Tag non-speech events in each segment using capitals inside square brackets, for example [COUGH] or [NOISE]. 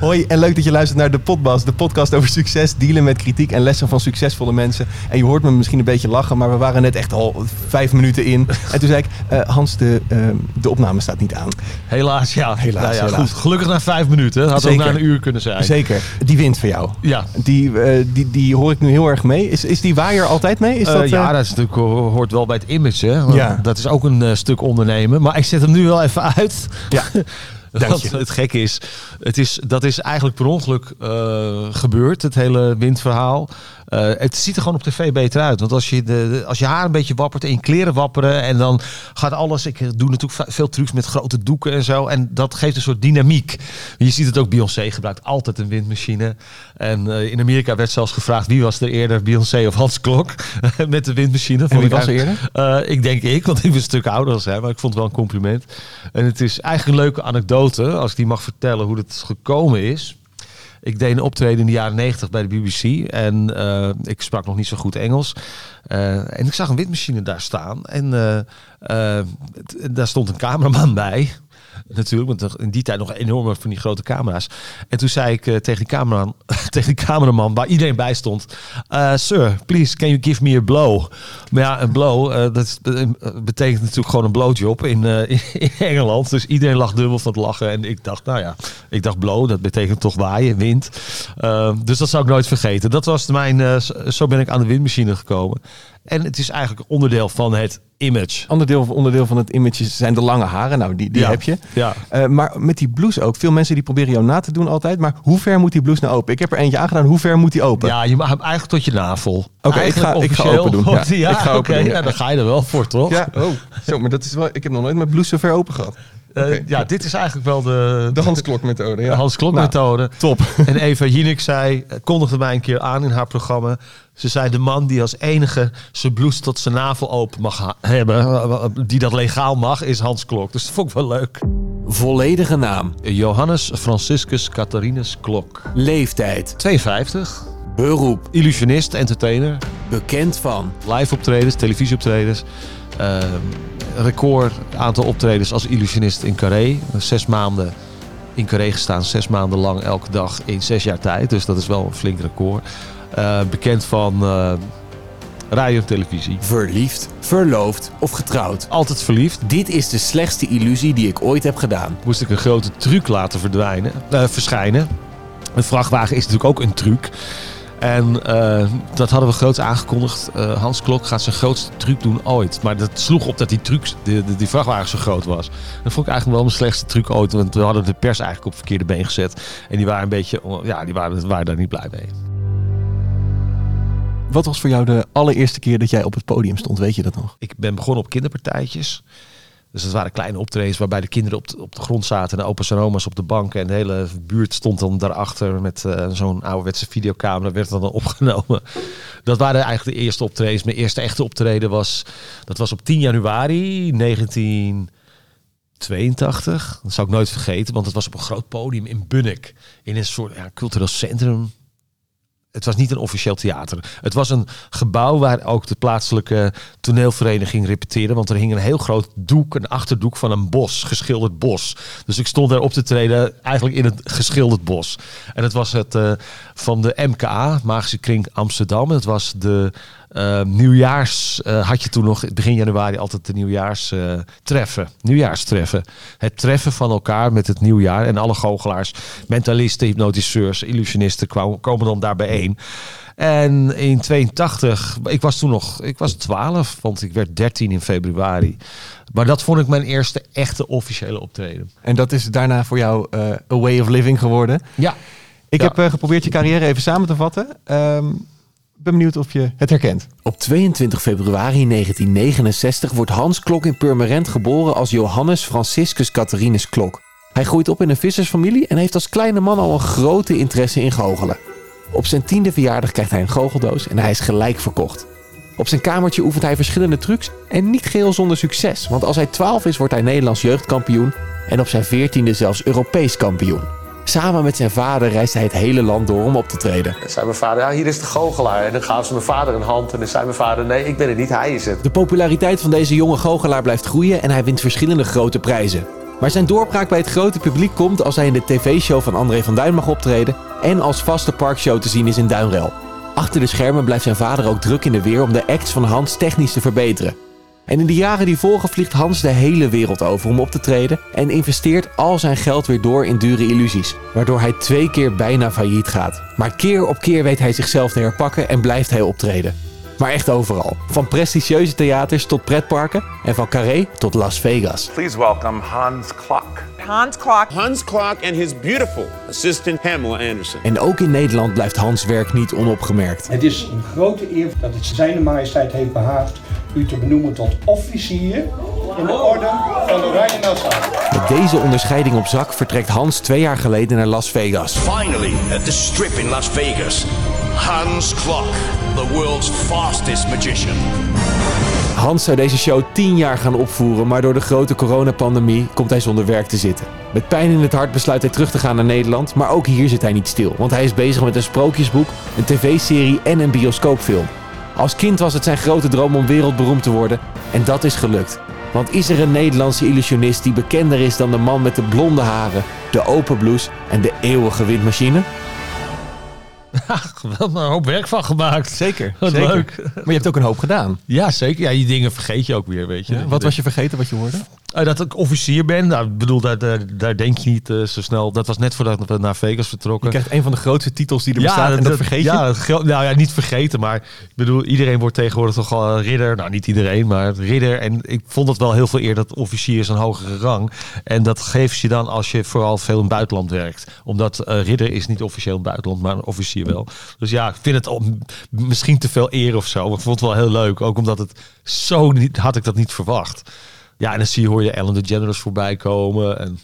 Hoi en leuk dat je luistert naar de Podbas, de podcast over succes, dealen met kritiek en lessen van succesvolle mensen. En je hoort me misschien een beetje lachen, maar we waren net echt al vijf minuten in. En toen zei ik, eh, Hans, de, eh, de opname staat niet aan. Helaas, ja. Helaas, Nou ja, helaas. Goed, gelukkig na vijf minuten. Had Zeker. ook na een uur kunnen zijn. Zeker, die wint voor jou. Ja. Die, eh, die, die hoor ik nu heel erg mee. Is, is die waaier altijd mee? Is dat, ja, dat is natuurlijk, ho- hoort wel bij het image. Hè? Ja. Dat is ook een stuk ondernemen. Maar ik zet hem nu wel even uit. Ja. [LAUGHS] Want het gekke is, het is, dat is eigenlijk per ongeluk eh, gebeurd, het hele windverhaal. Eh, het ziet er gewoon op tv beter uit. Want als je, de, als je haar een beetje wappert en je kleren wapperen... en dan gaat alles... Ik doe natuurlijk veel trucs met grote doeken en zo. En dat geeft een soort dynamiek. Je ziet het ook, Beyoncé gebruikt altijd een windmachine. En eh, in Amerika werd zelfs gevraagd... wie was er eerder, Beyoncé of Hans Klok? [LAUGHS] met de windmachine. En Vond wie was er eigenlijk- eh, ik denk ik, want ik ben een stuk ouder dan zij, maar ik vond het wel een compliment. En het is eigenlijk een leuke anekdote, als ik die mag vertellen hoe het gekomen is. Ik deed een optreden in de jaren 90 bij de BBC en eh, ik sprak nog niet zo goed Engels. Eh, en ik zag een windmachine daar staan en eh, daar stond een cameraman bij. Natuurlijk, want in die tijd nog enorme van die grote camera's. En toen zei ik tegen, die cameraman, [LAUGHS] tegen die cameraman, waar iedereen bij stond... Sir, please, can you give me a blow? Maar ja, een blow, eh, dat betekent natuurlijk gewoon een blowjob in, eh, [LAUGHS] in, Engeland. Dus iedereen lag dubbel van het lachen. En ik dacht, nou ja, ik dacht blow, dat betekent toch waaien, wind. Eh, dus dat zou ik nooit vergeten. Dat was mijn, eh, zo- ben ik aan de windmachine gekomen. En het is eigenlijk onderdeel van het image. Onderdeel, onderdeel van het image zijn de lange haren. Nou, die, die Ja. heb je. Ja. Maar met die blouse ook. Veel mensen die proberen jou na te doen altijd. Maar hoe ver moet die blouse nou open? Ik heb er eentje aangedaan. Hoe ver moet die open? Ja, je mag hem eigenlijk tot je navel. Oké, ik ga- ik ga open doen. Ja, Ja, ik ga open oké, doen, ja. dan ga je er wel voor, toch? Ja, oh. Zo, maar dat is wel... Ik heb nog nooit mijn blouse zo ver open gehad. Eh, ja, dit is eigenlijk wel de, De Hans Klok methode, ja. de Hans Klok Nou, methode. top. [LAUGHS] En Eva Jinek zei, eh, kondigde mij een keer aan in haar programma. Ze zei, de man die als enige zijn blouse tot zijn navel open mag hebben, eh, die dat legaal mag, is Hans Klok. Dus dat vond ik wel leuk. Volledige naam, Johannes Franciscus Catharinus Klok. leeftijd, 52, beroep, illusionist, entertainer. Bekend van, live optredens, televisieoptredens. Ehm record aantal optredens als illusionist in Carré. Zes maanden in Carré gestaan, zes maanden lang elke dag in zes jaar tijd. Dus dat is wel een flink record. Eh, bekend van eh, radio en televisie. verliefd, verloofd of getrouwd. Altijd verliefd. Dit is de slechtste illusie die ik ooit heb gedaan. Moest ik een grote truc laten verdwijnen, eh, verschijnen. Een vrachtwagen is natuurlijk ook een truc. En eh, dat hadden we groots aangekondigd. Eh, Hans Klok gaat zijn grootste truc doen ooit. Maar dat sloeg op dat die, truc, die, die, die vrachtwagen zo groot was. Dat vond ik eigenlijk wel mijn slechtste truc ooit. Want we hadden de pers eigenlijk op verkeerde been gezet. En die waren een beetje, ja, die waren, waren daar niet blij mee. Wat was voor jou de allereerste keer dat jij op het podium stond? Weet je dat nog? Ik ben begonnen op kinderpartijtjes. Dus dat waren kleine optredens waarbij de kinderen op de, op de grond zaten en de opa's en oma's op de bank. En de hele buurt stond dan daarachter met eh, zo'n ouderwetse videocamera, werd dan opgenomen. Dat waren eigenlijk de eerste optredens. Mijn eerste echte optreden was, dat was op 10 januari 1982. Dat zou ik nooit vergeten, want het was op een groot podium in Bunnik. In een soort ja, cultureel centrum. Het was niet een officieel theater. Het was een gebouw waar ook de plaatselijke toneelvereniging repeteerde. Want er hing een heel groot doek, een achterdoek van een bos, geschilderd bos. Dus ik stond daar op te treden eigenlijk in het geschilderd bos. En het was het eh, van de MKA, Magische Kring Amsterdam. Het was de eh, nieuwjaars, eh, had je toen nog begin januari altijd de nieuwjaars eh, treffen. Nieuwjaarstreffen. Het treffen van elkaar met het nieuwjaar. En alle goochelaars, mentalisten, hypnotiseurs, illusionisten kwamen, komen dan daar bijeen. En in 82, ik was toen nog, ik was 12, want ik werd 13 in februari. Maar dat vond ik mijn eerste echte officiële optreden. En dat is daarna voor jou eh, a way of living geworden. Ja. Ik Ja. heb eh, geprobeerd je carrière even samen te vatten. Ehm, ben benieuwd of je het herkent. Op 22 februari 1969 wordt Hans Klok in Purmerend geboren als Johannes Franciscus Catharinus Klok. Hij groeit op in een vissersfamilie en heeft als kleine man al een grote interesse in goochelen. Op zijn tiende verjaardag krijgt hij een goocheldoos en hij is gelijk verkocht. Op zijn kamertje oefent hij verschillende trucs en niet geheel zonder succes. Want als hij 12 is, wordt hij Nederlands jeugdkampioen en op zijn 14e zelfs Europees kampioen. Samen met zijn vader reist hij het hele land door om op te treden. Dan zei mijn vader, ja, hier is de goochelaar. En dan gaven ze mijn vader een hand. En dan zei mijn vader, nee, ik ben het niet, hij is het. De populariteit van deze jonge goochelaar blijft groeien en hij wint verschillende grote prijzen. Maar zijn doorbraak bij het grote publiek komt als hij in de tv-show van André van Duin mag optreden en als vaste parkshow te zien is in Duinrel. Achter de schermen blijft zijn vader ook druk in de weer om de acts van Hans technisch te verbeteren. En in de jaren die volgen vliegt Hans de hele wereld over om op te treden en investeert al zijn geld weer door in dure illusies, waardoor hij twee keer bijna failliet gaat. Maar keer op keer weet hij zichzelf te herpakken en blijft hij optreden. Maar echt overal. Van prestigieuze theaters tot pretparken en van Carré tot Las Vegas. Please welcome Hans Klok. Hans Clark. Hans Clark and his beautiful assistant Pamela Anderson. En ook in Nederland blijft Hans werk niet onopgemerkt. Het is een grote eer dat het zijn majesteit heeft behaagd u te benoemen tot officier in de orde van Oranje Nassau. Met deze onderscheiding op zak vertrekt Hans twee jaar geleden naar Las Vegas. Finally, at the strip in Las Vegas, Hans Klok, the world's fastest magician. Hans zou deze show 10 jaar gaan opvoeren, maar door de grote coronapandemie komt hij zonder werk te zitten. Met pijn in het hart besluit hij terug te gaan naar Nederland, maar ook hier zit hij niet stil, want hij is bezig met een sprookjesboek, een tv-serie en een bioscoopfilm. Als kind was het zijn grote droom om wereldberoemd te worden en dat is gelukt. Want is er een Nederlandse illusionist die bekender is dan de man met de blonde haren, de open blouse en de eeuwige windmachine? [LAUGHS] Wel een hoop werk van gemaakt. Zeker. Wat zeker. leuk. Maar je hebt ook een hoop gedaan. Ja, zeker. Ja, die dingen vergeet je ook weer, weet je. Wat was je vergeten wat je hoorde? Eh, dat ik officier ben. Nou, ik bedoel, daar, daar, daar denk je niet eh, zo snel. Dat was net voordat we naar Vegas Je vertrokken. krijgt een van de grootste titels die er bestaat en dat vergeet je. Ja, nou ja, niet vergeten, maar ik bedoel, iedereen wordt tegenwoordig toch al ridder. Nou, niet iedereen, maar ridder. En ik vond het wel heel veel eer dat officier is een hogere rang. En dat geeft je dan als je vooral veel in het buitenland werkt. Omdat eh, ridder is niet officieel in het buitenland, maar een officier wel. Dus ja, ik vind het al- misschien te veel eer of zo. Maar ik vond het wel heel leuk. Ook omdat het zo niet, had ik dat niet verwacht. Ja, en dan zie je, hoor je Ellen DeGeneres voorbij komen. En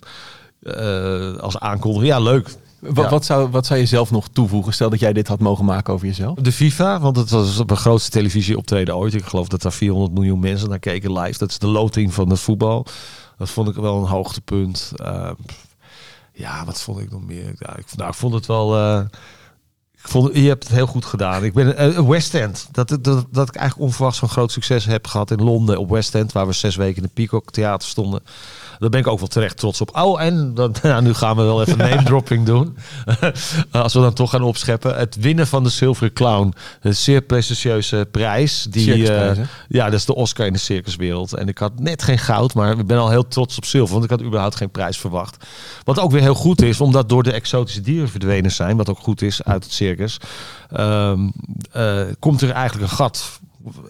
eh, als aankondiging. Ja, leuk. Ja. Wat, zou, wat zou je zelf nog toevoegen? Stel dat jij dit had mogen maken over jezelf. De FIFA, want het was op een grootste televisie optreden ooit. Ik geloof dat daar 400 miljoen mensen naar keken live. Dat is de loting van het voetbal. Dat vond ik wel een hoogtepunt. Eh, ja, wat vond ik nog meer? Ja, ik, nou, ik vond het wel... eh, ik vond, je hebt het heel goed gedaan. Ik ben eh, West End. Dat, dat, dat ik eigenlijk onverwacht zo'n groot succes heb gehad in Londen op West End, waar we zes weken in de Peacock Theater stonden. Daar ben ik ook wel terecht trots op. Oh, en dan, ja, [LAUGHS] nu gaan we wel even [LAUGHS] name dropping doen. [LAUGHS] Als we dan toch gaan opscheppen. Het winnen van de Zilveren Clown. Een zeer prestigieuze prijs. Die, eh, ja, dat is de Oscar in de circuswereld. En ik had net geen goud, maar ik ben al heel trots op zilver. Want ik had überhaupt geen prijs verwacht. Wat ook weer heel goed is, omdat door de exotische dieren verdwenen zijn. Wat ook goed is uit het circus. ehm, eh, komt er eigenlijk een gat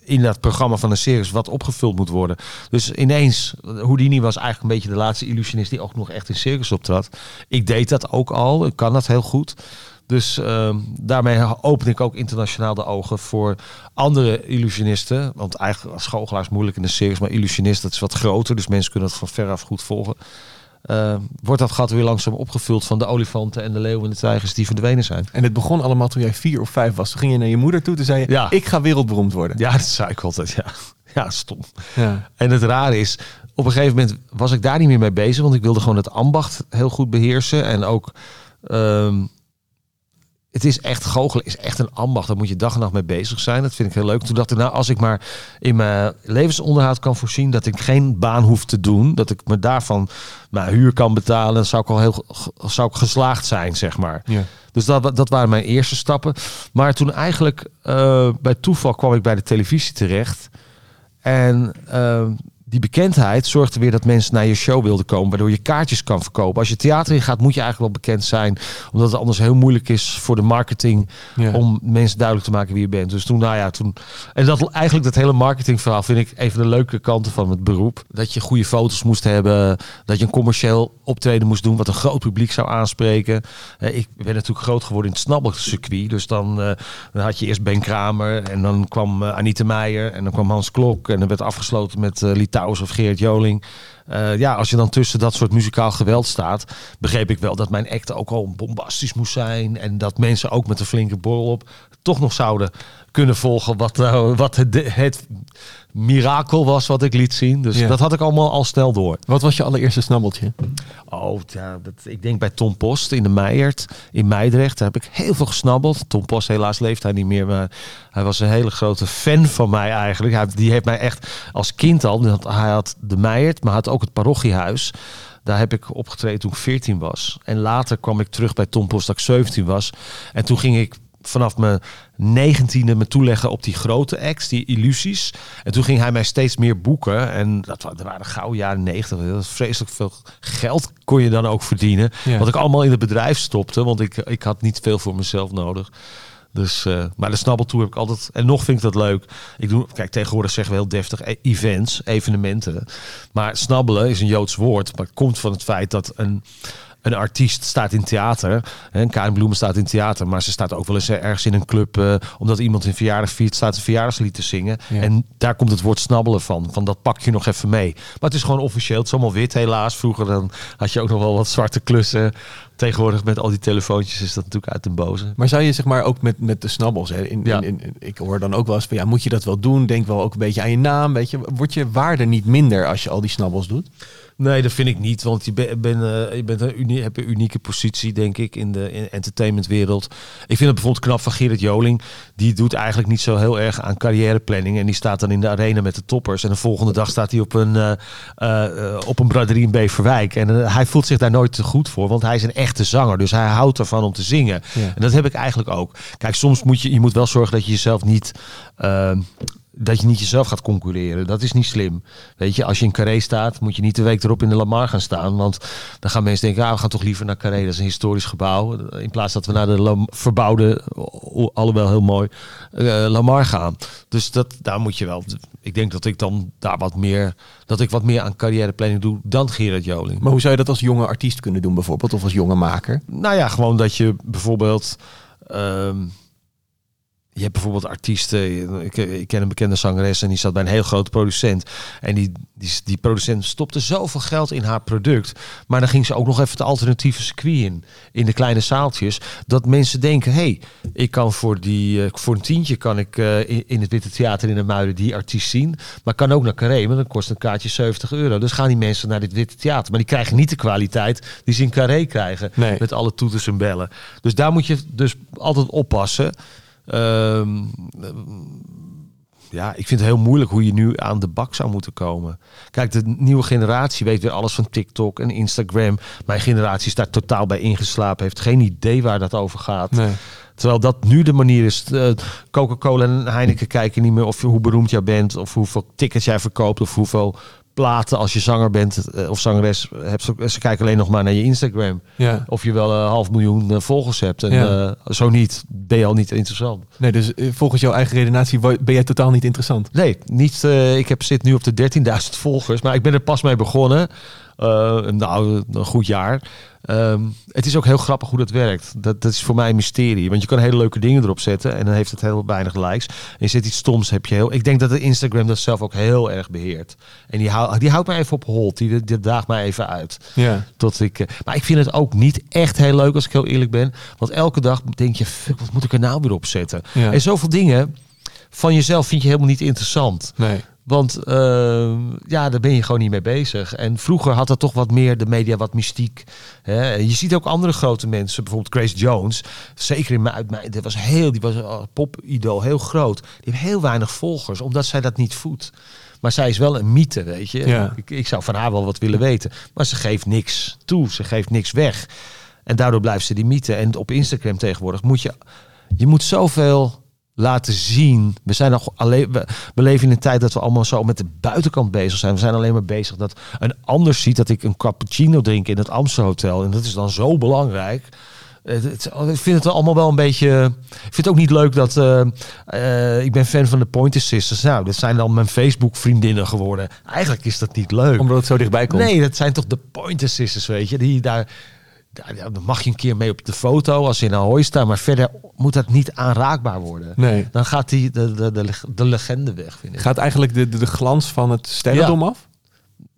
in dat programma van een circus wat opgevuld moet worden. Dus ineens, Houdini was eigenlijk een beetje de laatste illusionist die ook nog echt in circus optrad. Ik deed dat ook al, ik kan dat heel goed. Dus ehm, daarmee open ik ook internationaal de ogen voor andere illusionisten. Want eigenlijk als is moeilijk in de circus, maar illusionist dat is wat groter. Dus mensen kunnen het van veraf goed volgen. Ehm, wordt dat gat weer langzaam opgevuld van de olifanten en de leeuwen en de tijgers die verdwenen zijn. En het begon allemaal toen jij vier of vijf was. Toen ging je naar je moeder toe. Toen zei je, Ja. ik ga wereldberoemd worden. Ja, dat zei ik altijd. Ja, ja stom. Ja. En het rare is, op een gegeven moment was ik daar niet meer mee bezig, want ik wilde gewoon het ambacht heel goed beheersen. En ook, ehm, het is echt, goochelen is echt een ambacht. Daar moet je dag en nacht mee bezig zijn. Dat vind ik heel leuk. Toen dacht ik, nou, als ik maar in mijn levensonderhoud kan voorzien, dat ik geen baan hoef te doen, dat ik me daarvan mijn huur kan betalen, dan zou ik al heel zou ik geslaagd zijn, zeg maar. Ja. Dus dat, dat waren mijn eerste stappen. Maar toen eigenlijk eh, bij toeval kwam ik bij de televisie terecht. En eh, die bekendheid zorgde weer dat mensen naar je show wilden komen, waardoor je kaartjes kan verkopen. Als je theater in gaat, moet je eigenlijk wel bekend zijn, omdat het anders heel moeilijk is voor de marketing Ja. om mensen duidelijk te maken wie je bent. Dus toen, nou ja, toen. En dat eigenlijk dat hele marketingverhaal vind ik een van de leuke kanten van het beroep. Dat je goede foto's moest hebben, dat je een commercieel optreden moest doen, wat een groot publiek zou aanspreken. Eh, ik ben natuurlijk groot geworden in het snabbelcircuit, dus dan, eh, dan had je eerst Ben Kramer en dan kwam eh, Anita Meijer en dan kwam Hans Klok en dan werd afgesloten met uh, Of Geert Joling. Uh, ja, als je dan tussen dat soort muzikaal geweld staat, begreep ik wel dat mijn act ook al bombastisch moest zijn. En dat mensen ook met een flinke borrel op toch nog zouden kunnen volgen wat, uh, wat het, het mirakel was wat ik liet zien. Dus Ja. dat had ik allemaal al snel door. Wat was je allereerste snabbeltje? Oh, ja, dat, ik denk bij Tom Post in de Meijert in Meidrecht. Daar heb ik heel veel gesnabbeld. Tom Post, helaas leeft hij niet meer. Maar hij was een hele grote fan van mij eigenlijk. Hij, die heeft mij echt als kind al... Hij had de Meijert, maar had ook het parochiehuis. Daar heb ik opgetreden toen ik 14 was. En later kwam ik terug bij Tom Post dat ik 17 was. En toen ging ik vanaf mijn negentiende me toeleggen op die grote acts, die illusies. En toen ging hij mij steeds meer boeken. En dat, wa- dat waren gauw jaren negentig. Vreselijk veel geld kon je dan ook verdienen. Ja. Wat ik allemaal in het bedrijf stopte. Want ik, ik had niet veel voor mezelf nodig. Dus, eh, maar de snabbeltour heb ik altijd... En nog vind ik dat leuk. Ik doe, kijk, tegenwoordig zeggen we heel deftig e- events, evenementen. Maar snabbelen is een Joods woord. Maar het komt van het feit dat een, een artiest staat in theater. Een Karin Bloemen staat in theater. Maar ze staat ook wel eens ergens in een club... eh, omdat iemand een verjaardag viert, staat een verjaardagslied te zingen. Ja. En daar komt het woord snabbelen van. Van dat pak je nog even mee. Maar het is gewoon officieel. Het is allemaal wit helaas. Vroeger dan had je ook nog wel wat zwarte klussen. Tegenwoordig met al die telefoontjes is dat natuurlijk uit den boze. Maar zou je zeg maar ook met, met de snabbels, hè, in, Ja. in, in- ik hoor dan ook wel eens van ja, moet je dat wel doen? Denk wel ook een beetje aan je naam, weet je. Wordt je waarde niet minder als je al die snabbels doet? Nee, dat vind ik niet. Want je, ben, ben, eh, je bent een unie, hebt een unieke positie, denk ik, in de in entertainmentwereld. Ik vind het bijvoorbeeld knap van Gerrit Joling. Die doet eigenlijk niet zo heel erg aan carrièreplanning. En die staat dan in de arena met de toppers. En de volgende dag staat hij op een, eh, eh, op een braderie in Beverwijk. En hij voelt zich daar nooit te goed voor. Want hij is een echte zanger. Dus hij houdt ervan om te zingen. Ja. En dat heb ik eigenlijk ook. Kijk, soms moet je, je moet wel zorgen dat je jezelf niet... dat je niet jezelf gaat concurreren. Dat is niet slim. Weet je, als je in Carré staat, moet je niet de week erop in de Lamar gaan staan. Want dan gaan mensen denken, ah, we gaan toch liever naar Carré. Dat is een historisch gebouw. In plaats dat we naar de Lam- verbouwde, alhoewel heel mooi, eh, Lamar gaan. Dus dat, daar moet je wel... Ik denk dat ik dan daar wat meer... Dat ik wat meer aan carrièreplanning doe dan Gerard Joling. Maar hoe zou je dat als jonge artiest kunnen doen bijvoorbeeld? Of als jonge maker? Nou ja, gewoon dat je bijvoorbeeld. ehm, je hebt bijvoorbeeld artiesten. Ik, ik ken een bekende zangeres en die zat bij een heel grote producent. En die, die, die producent stopte zoveel geld in haar product. Maar dan ging ze ook nog even het alternatieve circuit in. In de kleine zaaltjes. Dat mensen denken: hé, hey, ik kan voor, die, eh, voor een tientje kan ik eh, in, in het Witte Theater in de Muiden die artiest zien. Maar kan ook naar Carré, maar dan kost een kaartje 70 euro. Dus gaan die mensen naar dit Witte Theater. Maar die krijgen niet de kwaliteit die ze in Carré krijgen. Nee. Met alle toeters en bellen. Dus daar moet je dus altijd oppassen. Ehm, ja, ik vind het heel moeilijk hoe je nu aan de bak zou moeten komen. Kijk, de nieuwe generatie weet weer alles van TikTok en Instagram. Mijn generatie is daar totaal bij ingeslapen. Heeft geen idee waar dat over gaat. Nee. Terwijl dat nu de manier is. Eh, Coca-Cola en Heineken kijken niet meer of je, hoe beroemd jij bent. Of hoeveel tickets jij verkoopt. Of hoeveel platen als je zanger bent eh, of zangeres hebt. Ze- Ze kijken alleen nog maar naar je Instagram. Ja. Of je wel een half miljoen eh, volgers hebt. En Ja. eh, zo niet, ben je al niet interessant. Nee, dus eh, volgens jouw eigen redenatie ben jij totaal niet interessant. Nee, niet, eh, ik heb, zit nu op de 13.000 volgers. Maar ik ben er pas mee begonnen. Nou, een goed jaar. Ehm, het is ook heel grappig hoe dat werkt. Dat, dat is voor mij een mysterie. Want je kan hele leuke dingen erop zetten. En dan heeft het heel weinig likes. En je zet iets stoms, heb je heel... Ik denk dat de Instagram dat zelf ook heel erg beheert. En die, hou, die houdt mij even op hold. Die, die daagt mij even uit. Ja. Tot ik, eh, maar ik vind het ook niet echt heel leuk als ik heel eerlijk ben. Want elke dag denk je, fuck, wat moet ik er nou weer op zetten? Ja. En zoveel dingen van jezelf vind je helemaal niet interessant. Nee. Want eh, ja, daar ben je gewoon niet mee bezig. En vroeger had dat toch wat meer de media wat mystiek. Hè? Je ziet ook andere grote mensen, bijvoorbeeld Grace Jones. Zeker in mijn uit mijn, dat was heel, die was een popidool, heel groot. Die heeft heel weinig volgers, omdat zij dat niet voedt. Maar zij is wel een mythe, weet je. Ja. Ik, ik zou van haar wel wat willen weten. Maar ze geeft niks toe, ze geeft niks weg. En daardoor blijft ze die mythe. En op Instagram tegenwoordig moet je... Je moet zoveel laten zien. We zijn nog alleen. We, we leven in een tijd dat we allemaal zo met de buitenkant bezig zijn. We zijn alleen maar bezig dat een ander ziet dat ik een cappuccino drink in het Amstel Hotel. En dat is dan zo belangrijk. Het- Ik vind het allemaal wel een beetje. Ik vind het ook niet leuk dat. eh, eh, ik ben fan van de Pointer Sisters. Nou, dat zijn dan mijn Facebook-vriendinnen geworden. Eigenlijk is dat niet leuk. Omdat het zo dichtbij komt. Nee, dat zijn toch de Pointer Sisters, weet je. Die daar, daar mag je een keer mee op de foto als je in Ahoy staat. Maar verder moet dat niet aanraakbaar worden. Nee. Dan gaat die, de, de, de, de legende weg, vind ik. Gaat eigenlijk de, de, de glans van het sterrendom Ja. af?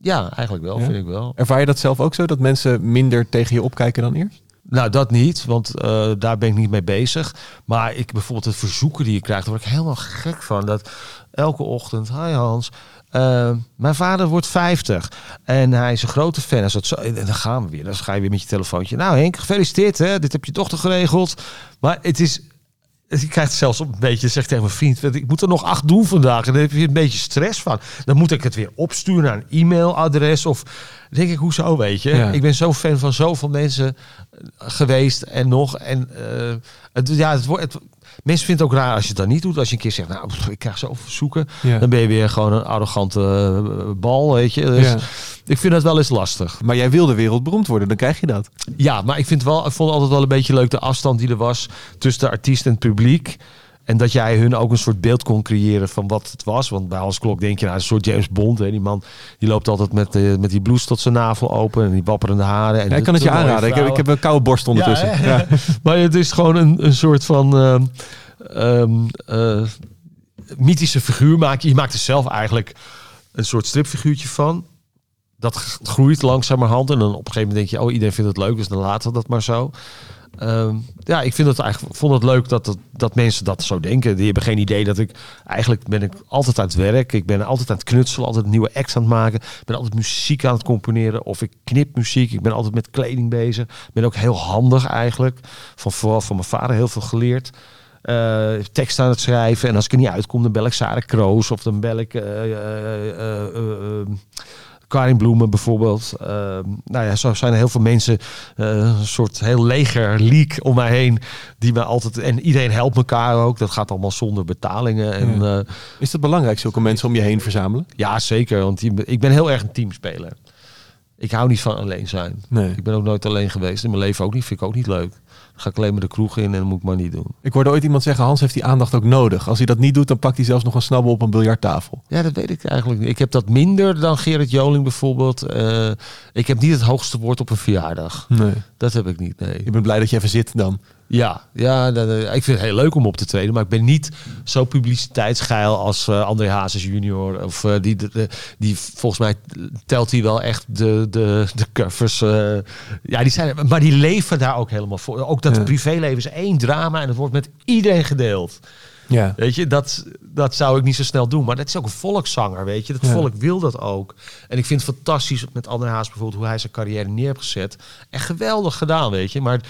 Ja, eigenlijk wel, Ja? vind ik wel. Ervaar je dat zelf ook zo? Dat mensen minder tegen je opkijken dan eerst? Nou, dat niet, want eh, daar ben ik niet mee bezig. Maar ik bijvoorbeeld het verzoeken die je krijgt, daar word ik helemaal gek van. Dat elke ochtend, hi Hans, eh, mijn vader wordt 50 en hij is een grote fan. Als dat zo, en dan gaan we weer. Dan ga je weer met je telefoontje. Nou Henk, gefeliciteerd, hè? dit heb je dochter geregeld. Maar het is, ik krijg het zelfs op een beetje, zeg tegen mijn vriend, ik moet er nog acht doen vandaag. En daar heb je een beetje stress van. Dan moet ik het weer opsturen naar een e-mailadres of denk ik, hoezo, weet je? Ja. Ik ben zo fan van zoveel mensen eh, geweest en nog. En eh, het, ja, het wordt... Mensen vinden het ook raar als je het dan niet doet. Als je een keer zegt, nou, pff, ik krijg zoveel verzoeken. Ja. Dan ben je weer gewoon een arrogante eh, bal, weet je. Dus Ja. ik vind dat wel eens lastig. Maar jij wilde wereldberoemd worden, dan krijg je dat. Ja, maar ik vind wel, ik vond altijd wel een beetje leuk de afstand die er was tussen de artiest en het publiek. En dat jij hun ook een soort beeld kon creëren van wat het was. Want bij Hans Klok denk je, nou, een soort James Bond. Hè? Die man die loopt altijd met, eh, met die blouse tot zijn navel open en die wapperende haren. En Ja, ik kan het je aanraden. Ik heb, ik heb een koude borst ondertussen. Ja, [LAUGHS] maar het is gewoon een, een soort van ehm, ehm, eh, mythische figuur. Maak je. je maakt er zelf eigenlijk een soort stripfiguurtje van. Dat groeit langzamerhand. En dan op een gegeven moment denk je, oh, iedereen vindt het leuk, dus dan laten we dat maar zo. Ehm, ja, ik vind het eigenlijk, vond het leuk dat, het, dat mensen dat zo denken. Die hebben geen idee dat ik... Eigenlijk ben ik altijd aan het werk. Ik ben altijd aan het knutselen. Altijd nieuwe acts aan het maken. Ik ben altijd muziek aan het componeren. Of ik knip muziek. Ik ben altijd met kleding bezig. Ik ben ook heel handig eigenlijk. Van, vooral van mijn vader heel veel geleerd. Eh tekst aan het schrijven. En als ik er niet uitkom, dan bel ik Sarah Kroos. Of dan bel ik... eh, eh, Karin Bloemen bijvoorbeeld. Uh, nou ja, zo zijn er heel veel mensen, uh, een soort heel leger leak om mij heen, die mij altijd en iedereen helpt elkaar ook. Dat gaat allemaal zonder betalingen. En, Ja. uh, Is dat belangrijk, zulke mensen om je heen verzamelen? ja, zeker, want die- ik ben heel erg een teamspeler. Ik hou niet van alleen zijn. Nee. Ik ben ook nooit alleen geweest. In mijn leven ook niet. Vind ik ook niet leuk. Dan ga ik alleen maar de kroeg in en dat moet ik maar niet doen. Ik hoorde ooit iemand zeggen, Hans heeft die aandacht ook nodig. Als hij dat niet doet, dan pakt hij zelfs nog een snabbel op een biljarttafel. Ja, dat weet ik eigenlijk niet. Ik heb dat minder dan Gerrit Joling bijvoorbeeld. Eh, ik heb niet het hoogste woord op een verjaardag. Nee. Dat heb ik niet, nee. Je bent blij dat je even zit dan. Ja, ja dat, eh, ik vind het heel leuk om op te treden. Maar ik ben niet zo publiciteitsgeil als eh, André Hazes junior. Of eh, die, de- die, volgens mij telt hij wel echt de, de, de covers. ja, die zijn, maar die leven daar ook helemaal voor. Ook dat Ja. privéleven is één drama en het wordt met iedereen gedeeld. Ja. Weet je, dat, dat zou ik niet zo snel doen. Maar dat is ook een volkszanger, weet je. Dat Ja. volk wil dat ook. En ik vind het fantastisch met André Haas bijvoorbeeld... hoe hij zijn carrière neer heeft gezet. En geweldig gedaan, weet je. Maar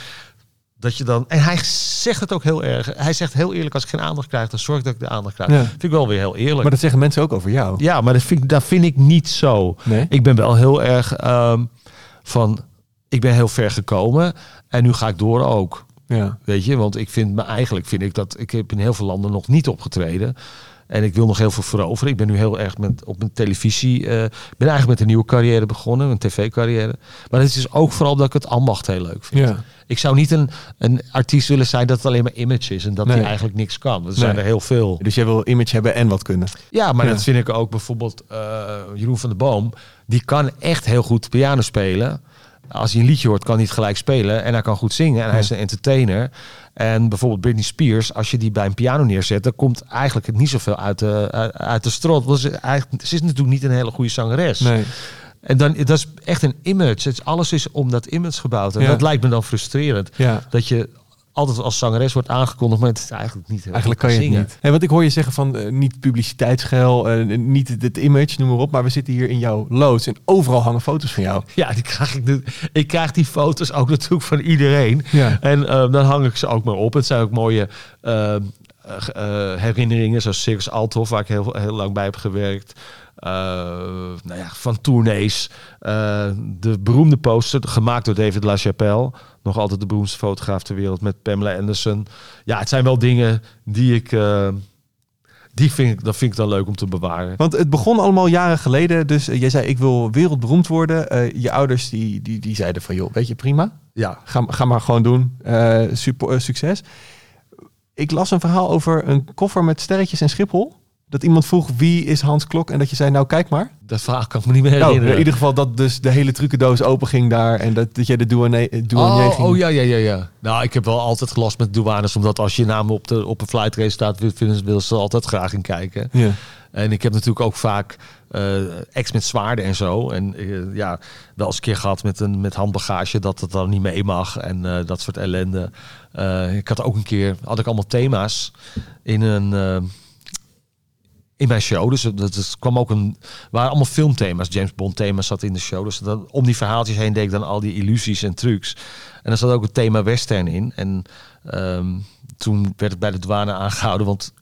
dat je dan... En hij zegt het ook heel erg. Hij zegt heel eerlijk, als ik geen aandacht krijg... dan zorg ik dat ik de aandacht krijg. Ja. Vind ik wel weer heel eerlijk. Maar dat zeggen mensen ook over jou. Ja, maar dat vind, ik- dat vind ik niet zo. Nee? Ik ben wel heel erg ehm, van... Ik ben heel ver gekomen en nu ga ik door ook. Ja. Weet je, want ik vind me eigenlijk vind ik dat ik heb in heel veel landen nog niet opgetreden. En ik wil nog heel veel veroveren. Ik ben nu heel erg met, op mijn televisie. Ik ben eigenlijk met een nieuwe carrière begonnen, een tv-carrière. Maar het is ook vooral dat ik het ambacht heel leuk vind. Ja. Ik zou niet een, een artiest willen zijn dat het alleen maar image is en dat Nee. hij eigenlijk niks kan. Er zijn er heel veel. Dus jij wil image hebben en wat kunnen. Ja, maar Ja. dat vind ik ook bijvoorbeeld eh, Jeroen van der Boom. Die kan echt heel goed piano spelen. Als hij een liedje hoort, kan hij het gelijk spelen. En hij kan goed zingen. En hij is een entertainer. En bijvoorbeeld Britney Spears, als je die bij een piano neerzet, dan komt eigenlijk niet zoveel uit de, uit- uit de strot. Want ze, eigenlijk, ze is natuurlijk niet een hele goede zangeres. Nee. En dan, dat is echt een image. Het is, alles is om dat image gebouwd. En Ja. dat lijkt me dan frustrerend. Ja. Dat je altijd als zangeres wordt aangekondigd, maar het is eigenlijk niet Eigenlijk kan je het zingen. niet. Hey, want ik hoor je zeggen van eh, niet publiciteitsgeil, eh, niet het, image, noem maar op. Maar we zitten hier in jouw loods en overal hangen foto's van jou. Ja, die krijg ik, nu- ik krijg die foto's ook natuurlijk van iedereen. Ja. En eh, dan hang ik ze ook maar op. Het zijn ook mooie herinneringen, zoals Circus Althoff, waar ik heel, heel lang bij heb gewerkt. Eh, nou ja, van tournees. Eh, de beroemde poster, gemaakt door David LaChapelle. Nog altijd de beroemdste fotograaf ter wereld met Pamela Anderson. Ja, het zijn wel dingen die ik... eh, die vind ik, dat vind ik dan leuk om te bewaren. Want het begon allemaal jaren geleden. Dus jij zei, ik wil wereldberoemd worden. Je ouders die, die, die zeiden van, joh, weet je, prima. Ja, Ga, ga maar gewoon doen. Super, succes. Ik las een verhaal over een koffer met sterretjes en Schiphol. Dat iemand vroeg, wie is Hans Klok? En dat je zei, nou kijk maar. dat verhaal kan ik me niet meer Nou, herinneren. in ieder geval dat dus de hele trucendoos open ging daar. En dat, dat jij de douane, eh, douanier Oh, ging. oh ja, ja, ja, ja. Nou, ik heb wel altijd gelast met douanes, omdat als je naam op, de, op een flight race staat, wil- vinden ze, willen ze altijd graag in kijken. Ja. En ik heb natuurlijk ook vaak eh ex met zwaarden en zo. En eh, ja, wel eens een keer gehad met, een, met handbagage dat het dan niet mee mag. En dat soort ellende. Ik had ook een keer, had ik allemaal thema's in een... in mijn show. Dus dat, dat kwam ook een. waren allemaal filmthema's. James Bond thema's zat in de show. Dus dan, om die verhaaltjes heen deed ik dan al die illusies en trucs. En er zat ook het thema western in. En ehm, toen werd het bij de douane aangehouden. Want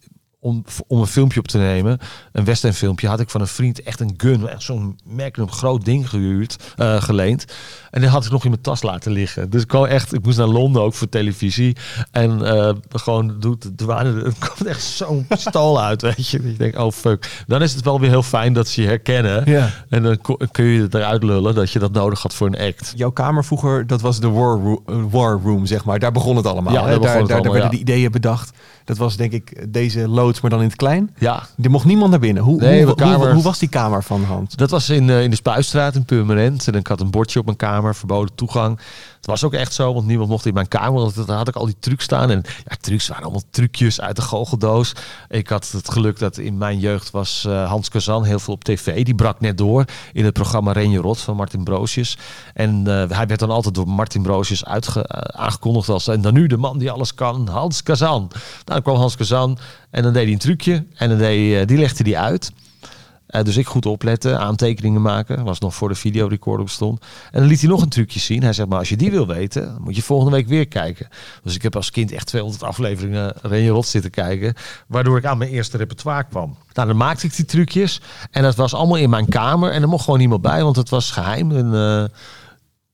om, om een filmpje op te nemen, een western filmpje, had ik van een vriend echt een gun, echt zo'n Magnum groot ding gehuurd, eh, geleend. En die had ik nog in mijn tas laten liggen. Dus ik kwam echt, ik moest naar Londen ook voor televisie. En eh, gewoon doet [LAUGHS] er waren er komt echt zo'n pistool uit, weet je. Ik denk, oh fuck. Dan is het wel weer heel fijn dat ze je herkennen. Ja. En dan kun je het eruit lullen dat je dat nodig had voor een act. Jouw kamer vroeger, dat was de war, ro- eh, war room, zeg maar. Daar begon het allemaal. Ja, hè? daar allemaal, werden ja. die ideeën bedacht. Dat was denk ik deze loods, maar dan in het klein. Ja, Er mocht niemand naar binnen. Hoe, Nee, hoe, mijn kamer- hoe, hoe was die kamer van Hans? Dat was in, eh, in de Spuistraat in Purmerend. En ik had een bordje op mijn kamer, verboden toegang. Het was ook echt zo, want niemand mocht in mijn kamer. Want daar had ik al die trucs staan. En ja, trucs waren allemaal trucjes uit de goocheldoos. Ik had het geluk dat in mijn jeugd was eh, Hans Kazan heel veel op tv. Die brak net door in het programma Renje Rot van Martin Broosjes. En eh, hij werd dan altijd door Martin Broosjes uitge, aangekondigd als... En dan nu de man die alles kan, Hans Kazan. Nou, dan kwam Hans Kazan en dan deed hij een trucje. En dan deed, eh, die legde hij uit. Eh, dus ik goed opletten, aantekeningen maken. Was nog voor de videorecorder bestond. En dan liet hij nog een trucje zien. Hij zegt, maar als je die wil weten, moet je volgende week weer kijken. Dus ik heb als kind echt 200 afleveringen Renje Rot zitten kijken. Waardoor ik aan mijn eerste repertoire kwam. Nou, dan maakte ik die trucjes. En dat was allemaal in mijn kamer. En er mocht gewoon niemand bij, want het was geheim. En, eh,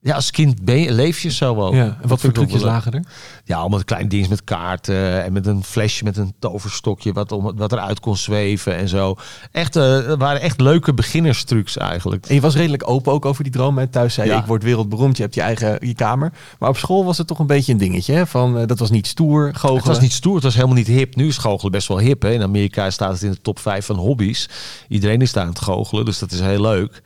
ja, als kind ben je, leef je zo wel. Ja, en Dat wat voor ook trucjes lagen er? Ja, allemaal kleine dingen met kaarten en met een flesje met een toverstokje wat, om, wat eruit kon zweven en zo. Echt, het waren echt leuke beginnerstrucs eigenlijk. En je was redelijk open ook over die droom. Hè? Thuis zei je, Ja. ik word wereldberoemd. Je hebt je eigen je kamer. Maar op school was het toch een beetje een dingetje. Hè? Van, eh, dat was niet stoer, goochelen. Het was niet stoer, het was helemaal niet hip. Nu is goochelen best wel hip. Hè? In Amerika staat het in de top 5 van hobby's. Iedereen is daar aan het goochelen, dus dat is heel leuk.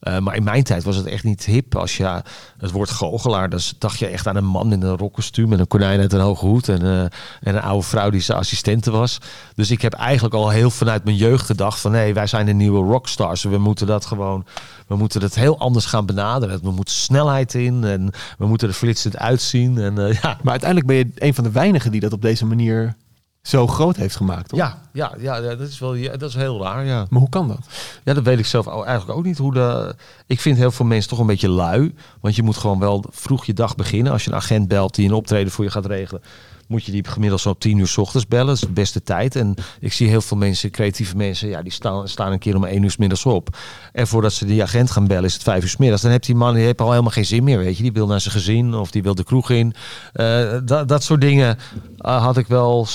Eh, maar in mijn tijd was het echt niet hip. Als je het woord goochelaar, dan dacht je echt aan een man in een rokkostuum met een konijn uit een hoge hoed en, eh, en een oude vrouw die zijn assistente was. Dus ik heb eigenlijk al heel vanuit mijn jeugd gedacht van nee, wij zijn de nieuwe rockstars. We moeten dat gewoon, we moeten het heel anders gaan benaderen. We moeten snelheid in en we moeten er flitsend uitzien. En eh, ja, Maar uiteindelijk ben je een van de weinigen die dat op deze manier zo groot heeft gemaakt. Toch? ja, ja, ja, dat is wel ja, dat is heel raar. Ja. Maar hoe kan dat? Ja, dat weet ik zelf eigenlijk ook niet. Hoe de, ik vind heel veel mensen toch een beetje lui. Want je moet gewoon wel vroeg je dag beginnen. Als je een agent belt die een optreden voor je gaat regelen, moet je die gemiddeld zo om tien uur 's ochtends bellen. Dat is de beste tijd. En ik zie heel veel mensen, creatieve mensen, ja, die staan, staan een keer om één uur 's middags op. En voordat ze die agent gaan bellen, is het vijf uur 's middags. Dan heeft die man die heeft al helemaal geen zin meer, weet je. Die wil naar zijn gezin of die wil de kroeg in. Eh, dat, dat soort dingen eh, had ik wel.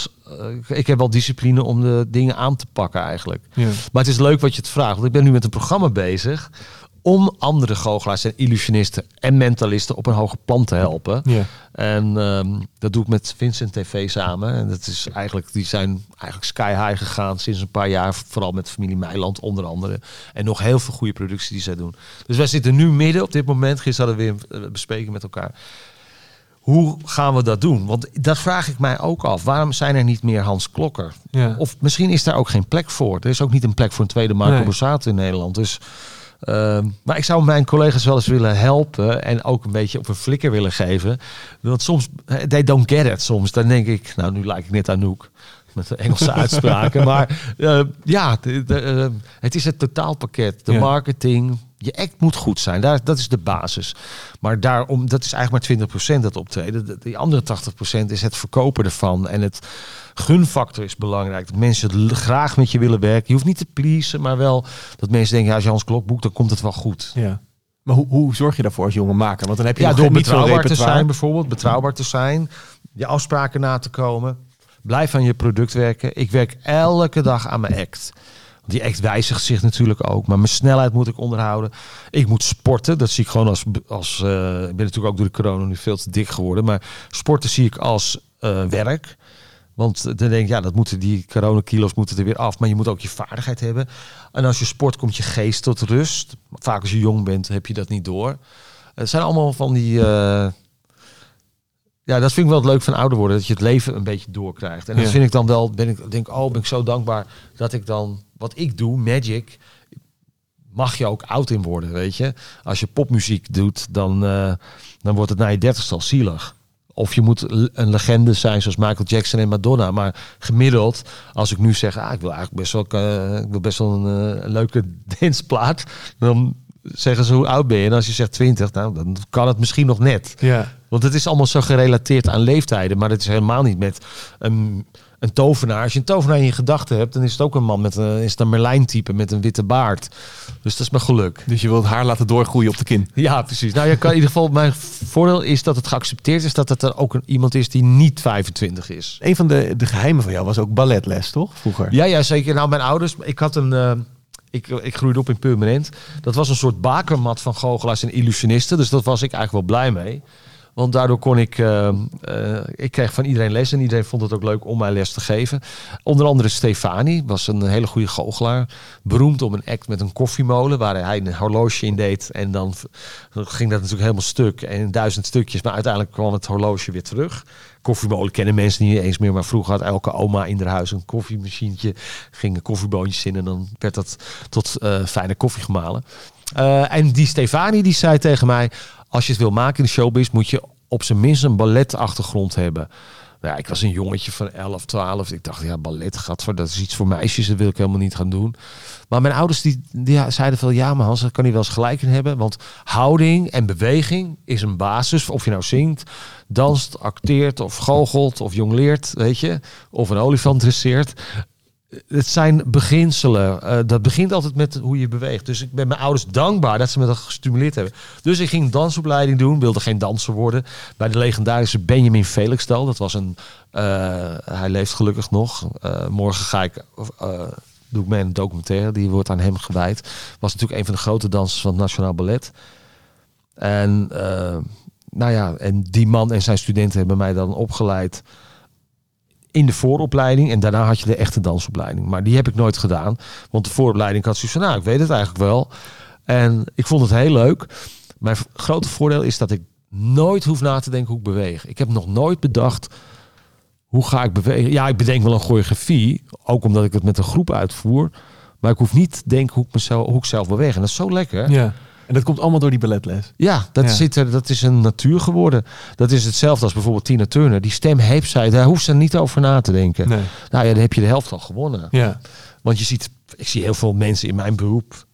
Eh, ik heb wel discipline om de dingen aan te pakken eigenlijk. Ja. Maar het is leuk wat je het vraagt. Want ik ben nu met een programma bezig om andere goochelaars en illusionisten en mentalisten op een hoger plan te helpen. Ja. En ehm, dat doe ik met Vincent TV samen. En dat is eigenlijk, die zijn eigenlijk sky high gegaan sinds een paar jaar. Vooral met familie Meiland onder andere. En nog heel veel goede producties die zij doen. Dus wij zitten nu midden op dit moment. Gisteren hadden we weer een bespreking met elkaar. Hoe gaan we dat doen? Want dat vraag ik mij ook af. Waarom zijn er niet meer Hans Klokker? Ja. Of misschien is daar ook geen plek voor. Er is ook niet een plek voor een tweede Marco Nee. Borsato in Nederland. Dus, ehm, maar ik zou mijn collega's wel eens willen helpen. En ook een beetje op een flikker willen geven. Want soms, eh, they don't get it soms. Dan denk ik, nou nu lijk ik net Anouk. Met de Engelse [LAUGHS] uitspraken. Maar eh, ja, de, de, eh, het is het totaalpakket. De Ja. marketing. Je act moet goed zijn. Daar, dat is de basis. Maar daarom, dat is eigenlijk maar 20% dat optreden. De- Die andere 80% is het verkopen ervan. En het gunfactor is belangrijk. Dat mensen graag met je willen werken. Je hoeft niet te pleasen, maar wel dat mensen denken... Ja, als je Hans Klok boekt, dan komt het wel goed. Ja. Maar hoe, hoe zorg je daarvoor als jonge maker? Want dan heb je Ja, door betrouwbaar te zijn bijvoorbeeld. Betrouwbaar te zijn. Je afspraken na te komen. Blijf aan je product werken. Ik werk elke dag aan mijn act. Die act wijzigt zich natuurlijk ook. Maar mijn snelheid moet ik onderhouden. Ik moet sporten. Dat zie ik gewoon als... als eh, ik ben natuurlijk ook door de corona nu veel te dik geworden. Maar sporten zie ik als eh, werk. Want dan denk ik, ja, dat moeten die coronakilo's moeten er weer af. Maar je moet ook je vaardigheid hebben. En als je sport, komt je geest tot rust. Vaak als je jong bent, heb je dat niet door. Het zijn allemaal van die... eh, ja, dat vind ik wel het leuk van ouder worden. Dat je het leven een beetje doorkrijgt. En dat Ja. vind ik dan wel... Ben ik denk, oh, ben ik zo dankbaar dat ik dan... Wat ik doe, magic... Mag je ook oud in worden, weet je. Als je popmuziek doet, dan, eh, dan wordt het na je dertigste al zielig. Of je moet een legende zijn zoals Michael Jackson en Madonna. Maar gemiddeld, als ik nu zeg, ah, ik wil eigenlijk best wel, eh, ik wil best wel een, eh, leuke [LAUGHS] danceplaat. Dan zeggen ze hoe oud ben je. En als je zegt 20, nou, dan kan het misschien nog net. Ja. Want het is allemaal zo gerelateerd aan leeftijden. Maar het is helemaal niet met een, een tovenaar. Als je een tovenaar in je gedachten hebt, dan is het ook een man met een, is het een Merlijn-type met een witte baard. Dus dat is mijn geluk. Dus je wilt haar laten doorgroeien op de kin. Ja, precies. Nou, je kan in ieder geval, mijn voordeel is dat het geaccepteerd is dat het er ook een, iemand is die niet 25 is. Een van de, de geheimen van jou was ook balletles, toch? Vroeger. Ja, ja, zeker. Nou, mijn ouders, ik had een. eh, ik, ik groeide op in Purmerend. Dat was een soort bakermat van goochelaars en illusionisten. Dus dat was ik eigenlijk wel blij mee. Want daardoor kon ik, eh, eh, ik kreeg van iedereen les en iedereen vond het ook leuk om mij les te geven. Onder andere Stefani was een hele goede goochelaar. Beroemd om een act met een koffiemolen waar hij een horloge in deed. En dan ging dat natuurlijk helemaal stuk en duizend stukjes. Maar uiteindelijk kwam het horloge weer terug. Koffiemolen kennen mensen niet eens meer. Maar vroeger had elke oma in haar huis een koffiemachientje. Gingen koffieboontjes in en dan werd dat tot eh, fijne koffie gemalen. En die Stefani die zei tegen mij... als je het wil maken in de showbiz... moet je op zijn minst een balletachtergrond hebben. Nou ja, ik was een jongetje van 11, 12. Ik dacht, ja, ballet gaat voor, dat is iets voor meisjes. Dat wil ik helemaal niet gaan doen. Maar mijn ouders die, zeiden veel, ja, maar Hans, daar kan hij wel eens gelijk in hebben. Want houding en beweging is een basis. Of je nou zingt, danst, acteert of goochelt of jongleert, weet je. Of een olifant dresseert. Het zijn beginselen. Eh, dat begint altijd met hoe je beweegt. Dus ik ben mijn ouders dankbaar dat ze me dat gestimuleerd hebben. Dus ik ging dansopleiding doen. Wilde geen danser worden. Bij de legendarische Benjamin Felixdal. Dat was een... eh, hij leeft gelukkig nog. Eh, morgen ga ik... doe ik mee een documentaire. Die wordt aan hem gewijd. Was natuurlijk een van de grote dansers van het Nationaal Ballet. En... nou ja, en die man en zijn studenten hebben mij dan opgeleid in de vooropleiding. En daarna had je de echte dansopleiding. Maar die heb ik nooit gedaan. Want de vooropleiding had zoiets van, nou, ik weet het eigenlijk wel. En ik vond het heel leuk. Mijn grote voordeel is dat ik nooit hoef na te denken hoe ik beweeg. Ik heb nog nooit bedacht, hoe ga ik bewegen? Ja, ik bedenk wel een choreografie. Ook omdat ik het met een groep uitvoer. Maar ik hoef niet te denken hoe ik, mezelf, hoe ik zelf beweeg. En dat is zo lekker. Ja. En dat komt allemaal door die balletles. Ja, dat, Ja. Zit er, dat is een natuur geworden. Dat is hetzelfde als bijvoorbeeld Tina Turner. Die stem heeft zij, daar hoeft ze niet over na te denken. Nee. Nou ja, dan heb je de helft al gewonnen. Ja. Want je ziet, ik zie heel veel mensen in mijn beroep.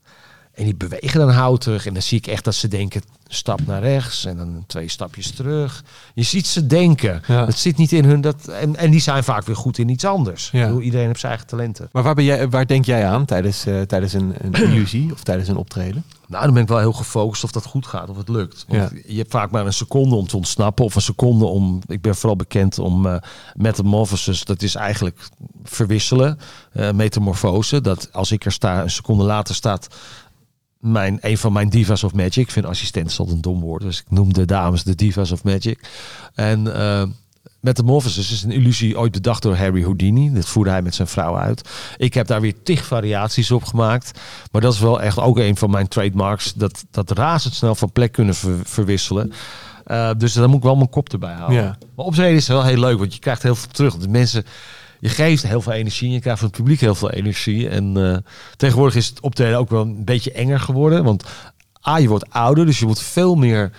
En die bewegen dan houterig. En dan zie ik echt dat ze denken, stap naar rechts en dan twee stapjes terug. Je ziet ze denken. Ja. Dat zit niet in hun. Dat, en, en die zijn vaak weer goed in iets anders. Ja. Bedoel, Iedereen heeft zijn eigen talenten. Maar waar, ben jij, waar denk jij aan tijdens, eh, tijdens een, een [CLEARS THROAT] illusie of tijdens een optreden? Nou, dan ben ik wel heel gefocust of dat goed gaat, of het lukt. Want je hebt vaak maar een seconde om te ontsnappen. Of een seconde om... Ik ben vooral bekend om eh metamorphosis. Dat is eigenlijk verwisselen. eh metamorfose. Dat als ik er sta, een seconde later staat... Mijn, een van mijn divas of magic. Ik vind assistent is altijd een dom woord. Dus ik noem de dames de divas of magic. En... eh Metamorphosis is een illusie ooit bedacht door Harry Houdini. Dat voerde hij met zijn vrouw uit. Ik heb daar weer tig variaties op gemaakt. Maar dat is wel echt ook een van mijn trademarks. Dat, dat razendsnel van plek kunnen ver- verwisselen. Eh, dus daar moet ik wel mijn kop erbij houden. Ja. Maar optreden is wel heel leuk. Want je krijgt heel veel terug. De mensen... Je geeft heel veel energie en je krijgt van het publiek heel veel energie. En eh, tegenwoordig is het optreden ook wel een beetje enger geworden. Want A, je wordt ouder, dus je moet veel meer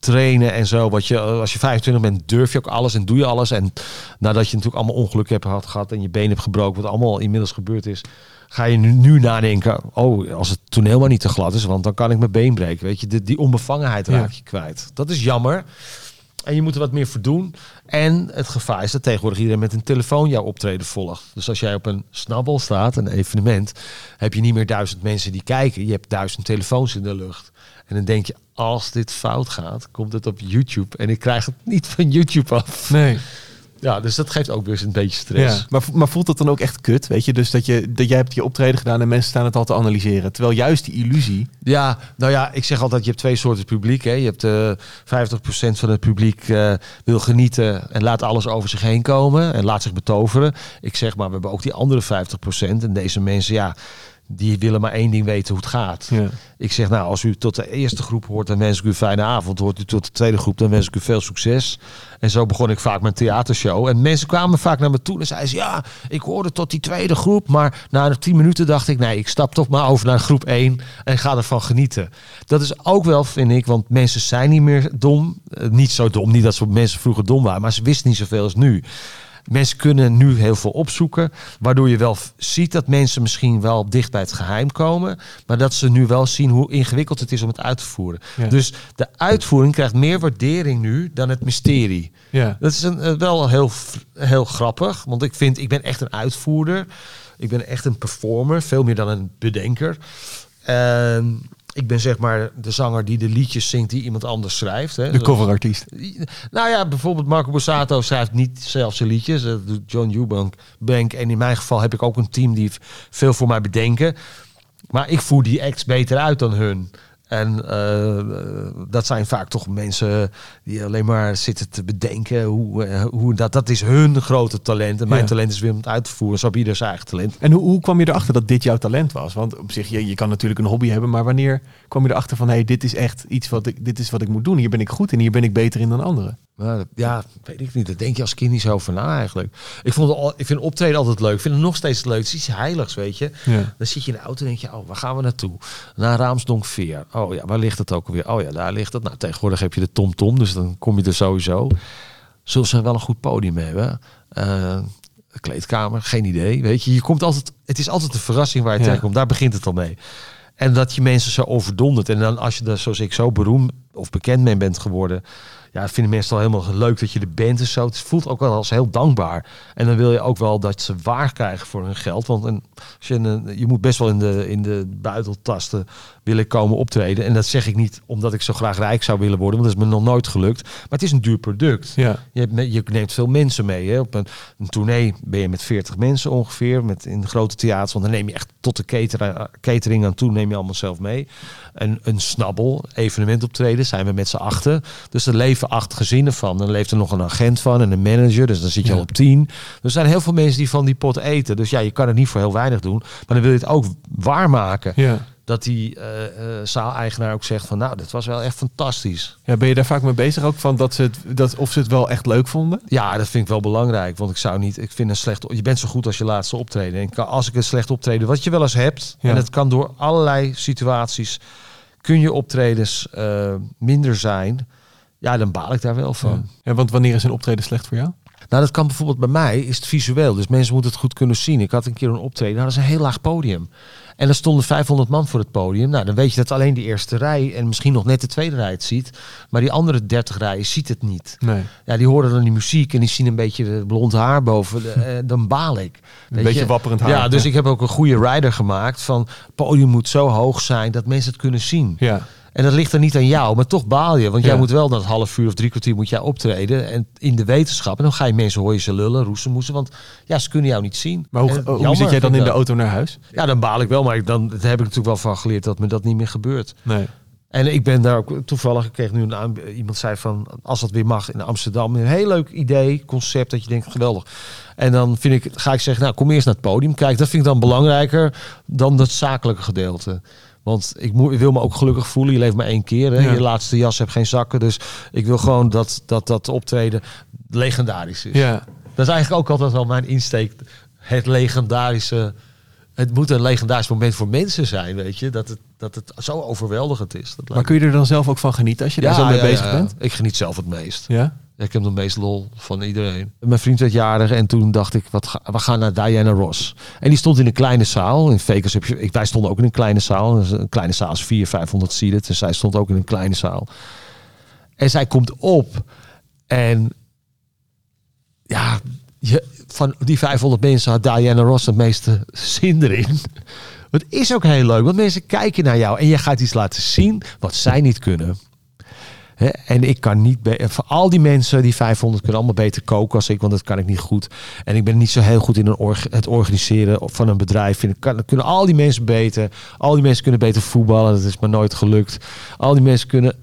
trainen en zo. Wat je, als je 25 bent, durf je ook alles en doe je alles. En nadat je natuurlijk allemaal ongeluk hebt gehad, gehad en je been hebt gebroken, wat allemaal inmiddels gebeurd is, ga je nu, nu nadenken, oh, als het toneel maar niet te glad is, want dan kan ik mijn been breken. Weet je, die, die onbevangenheid raak je kwijt. Dat is jammer. En je moet er wat meer voor doen. En het gevaar is dat tegenwoordig iedereen met een telefoon jouw optreden volgt. Dus als jij op een snabbel staat, een evenement, heb je niet meer duizend mensen die kijken. Je hebt duizend telefoons in de lucht. En dan denk je, als dit fout gaat, komt het op YouTube. En ik krijg het niet van YouTube af. Nee. Ja, dus dat geeft ook weer eens een beetje stress. Ja. Maar, maar voelt dat dan ook echt kut? Weet je, dus dat, je, dat jij hebt je optreden gedaan en mensen staan het al te analyseren. Terwijl juist die illusie. Ja, nou ja, ik zeg altijd, je hebt twee soorten publiek. Hè. Je hebt eh 50% van het publiek eh, wil genieten en laat alles over zich heen komen en laat zich betoveren. Ik zeg maar, we hebben ook die andere 50%. En deze mensen, ja, die willen maar één ding weten hoe het gaat. Ja. Ik zeg, nou, als u tot de eerste groep hoort, dan wens ik u een fijne avond. Hoort u tot de tweede groep, dan wens ik u veel succes. En zo begon ik vaak mijn theatershow. En mensen kwamen vaak naar me toe en zeiden ze, ja, ik hoorde tot die tweede groep. Maar na tien minuten dacht ik, nee, ik stap toch maar over naar groep één en ga ervan genieten. Dat is ook wel, vind ik, want mensen zijn niet meer dom. Eh, niet zo dom, niet dat ze mensen vroeger dom waren, maar ze wisten niet zoveel als nu. Mensen kunnen nu heel veel opzoeken, waardoor je wel ziet dat mensen misschien wel dicht bij het geheim komen, maar dat ze nu wel zien hoe ingewikkeld het is om het uit te voeren. Ja. Dus de uitvoering krijgt meer waardering nu dan het mysterie. Ja. Dat is een, eh, wel heel, heel grappig, want ik vind, ik ben echt een uitvoerder. Ik ben echt een performer, veel meer dan een bedenker. En ik ben zeg maar de zanger die de liedjes zingt die iemand anders schrijft. Hè. De coverartiest. Nou ja, bijvoorbeeld Marco Borsato schrijft niet zelf zijn liedjes. Dat doet John Eubank. Bank. En in mijn geval heb ik ook een team die veel voor mij bedenken. Maar ik voer die acts beter uit dan hun. En eh, dat zijn vaak toch mensen die alleen maar zitten te bedenken hoe, eh, hoe dat, dat is hun grote talent. En mijn Ja. talent is weer om het uit te voeren. Zo heb ieder zijn eigen talent. En hoe, hoe kwam je erachter dat dit jouw talent was? Want op zich, je, je kan natuurlijk een hobby hebben, maar wanneer kwam je erachter van, hé, hey, dit is echt iets wat ik, dit is wat ik moet doen. Hier ben ik goed in, hier ben ik beter in dan anderen. Maar ja, weet ik niet. Dat denk je als kind niet zo over na eigenlijk. Ik, vond al, ik vind optreden altijd leuk. Ik vind het nog steeds leuk. Het is iets heiligs, weet je. Ja. Dan zit je in de auto en denk je, oh, waar gaan we naartoe? Naar Raamsdonkveer. Oh ja, waar ligt het ook alweer? Oh ja, daar ligt het. Nou, tegenwoordig heb je de TomTom, Tom, dus dan kom je er sowieso. Zullen ze wel een goed podium hebben? Eh, kleedkamer, geen idee. Weet je, je komt altijd, het is altijd een verrassing waar je Ja. tegenkomt. Daar begint het al mee. En dat je mensen zo overdondert. En dan als je er, zoals ik, zo beroemd of bekend mee bent geworden. Ja, vinden mensen al helemaal leuk dat je er bent en zo. Het voelt ook wel als heel dankbaar. En dan wil je ook wel dat ze waar krijgen voor hun geld. Want een, als je, een, je moet best wel in de, in de buiteltasten willen komen optreden. En dat zeg ik niet omdat ik zo graag rijk zou willen worden. Want dat is me nog nooit gelukt. Maar het is een duur product. Ja. Je, hebt, je neemt veel mensen mee. Hè? Op een, een tournee ben je met 40 mensen ongeveer. Met, in de grote theaters. Want dan neem je echt tot de catering, catering aan toe. Neem je allemaal zelf mee. En een snabbel, evenement optreden. Zijn we met z'n achten. Dus er leven acht gezinnen van. Dan leeft er nog een agent van en een manager. Dus dan zit je Ja. al op tien. Er zijn heel veel mensen die van die pot eten. Dus ja, je kan het niet voor heel weinig doen. Maar dan wil je het ook waarmaken. Ja. Dat die eh, zaaleigenaar ook zegt van... Nou, dat was wel echt fantastisch. ja. Ben je daar vaak mee bezig ook van dat ze het, dat, of ze het wel echt leuk vonden? Ja, dat vind ik wel belangrijk. Want ik zou niet, ik vind een slecht. Je bent zo goed als je laatste optreden. En kan- als ik een slecht optreden, wat je wel eens hebt, Ja. en dat kan door allerlei situaties, kun je optredens eh, minder zijn. Ja, dan baal ik daar wel van. Ja, want wanneer is een optreden slecht voor jou? Nou, dat kan bijvoorbeeld bij mij, is het visueel. Dus mensen moeten het goed kunnen zien. Ik had een keer een optreden, nou, dat is een heel laag podium. En er stonden 500 man voor het podium. Nou, dan weet je dat alleen de eerste rij en misschien nog net de tweede rij het ziet. Maar die andere 30 rijen ziet het niet. Nee. Ja, die horen dan die muziek en die zien een beetje blond haar boven. De, eh, dan baal ik. Weet beetje je? wapperend haar. Ja, dus Ja. ik heb ook een goede rider gemaakt van... het podium moet zo hoog zijn dat mensen het kunnen zien. Ja. En dat ligt er niet aan jou, maar toch baal je. Want Ja. jij moet wel dat half uur of drie kwartier moet jij optreden. En in de wetenschap. En dan ga je mensen, hoor je ze lullen, roezemoesen. Want ja, ze kunnen jou niet zien. Maar hoe, En hoe jammer zit jij dan in de auto naar huis? Ja, dan baal ik wel. Maar ik, dan daar heb ik natuurlijk wel van geleerd dat me dat niet meer gebeurt. Nee. En ik ben daar ook toevallig, ik kreeg nu een aan, iemand zei van, als dat weer mag in Amsterdam, een heel leuk idee, concept dat je denkt geweldig. En dan vind ik, ga ik zeggen, nou kom eerst naar het podium. Kijk, dat vind ik dan belangrijker dan dat zakelijke gedeelte. Want ik, moet, ik wil me ook gelukkig voelen. Je leeft maar één keer. Hè? Ja. Je laatste jas hebt geen zakken. Dus ik wil gewoon dat dat, dat optreden legendarisch is. Ja. Dat is eigenlijk ook altijd wel mijn insteek. Het legendarische. Het moet een legendarisch moment voor mensen zijn, weet je. Dat het, dat het zo overweldigend is. Dat Maar kun je er dan zelf ook van genieten als je daar zo mee bezig bent? Ik geniet zelf het meest. Ja? Ik heb de meest lol van iedereen. Mijn vriend werd jarig en toen dacht ik, wat we gaan naar Diana Ross. En die stond in een kleine zaal. In Vegas heb je, ik, wij stonden ook in een kleine zaal. Dus Een kleine zaal is 400, 500 seated. Dus zij stond ook in een kleine zaal. En zij komt op. En ja, je, van die 500 mensen had Diana Ross het meeste zin erin. [LAUGHS] Het is ook heel leuk, want mensen kijken naar jou en je gaat iets laten zien wat zij niet kunnen. En ik kan niet, voor al die mensen, die 500 kunnen allemaal beter koken als ik, want dat kan ik niet goed. En ik ben niet zo heel goed in het organiseren van een bedrijf. Vind ik, kan, kunnen al die mensen beter. Al die mensen kunnen beter voetballen, dat is me nooit gelukt. Al die mensen kunnen,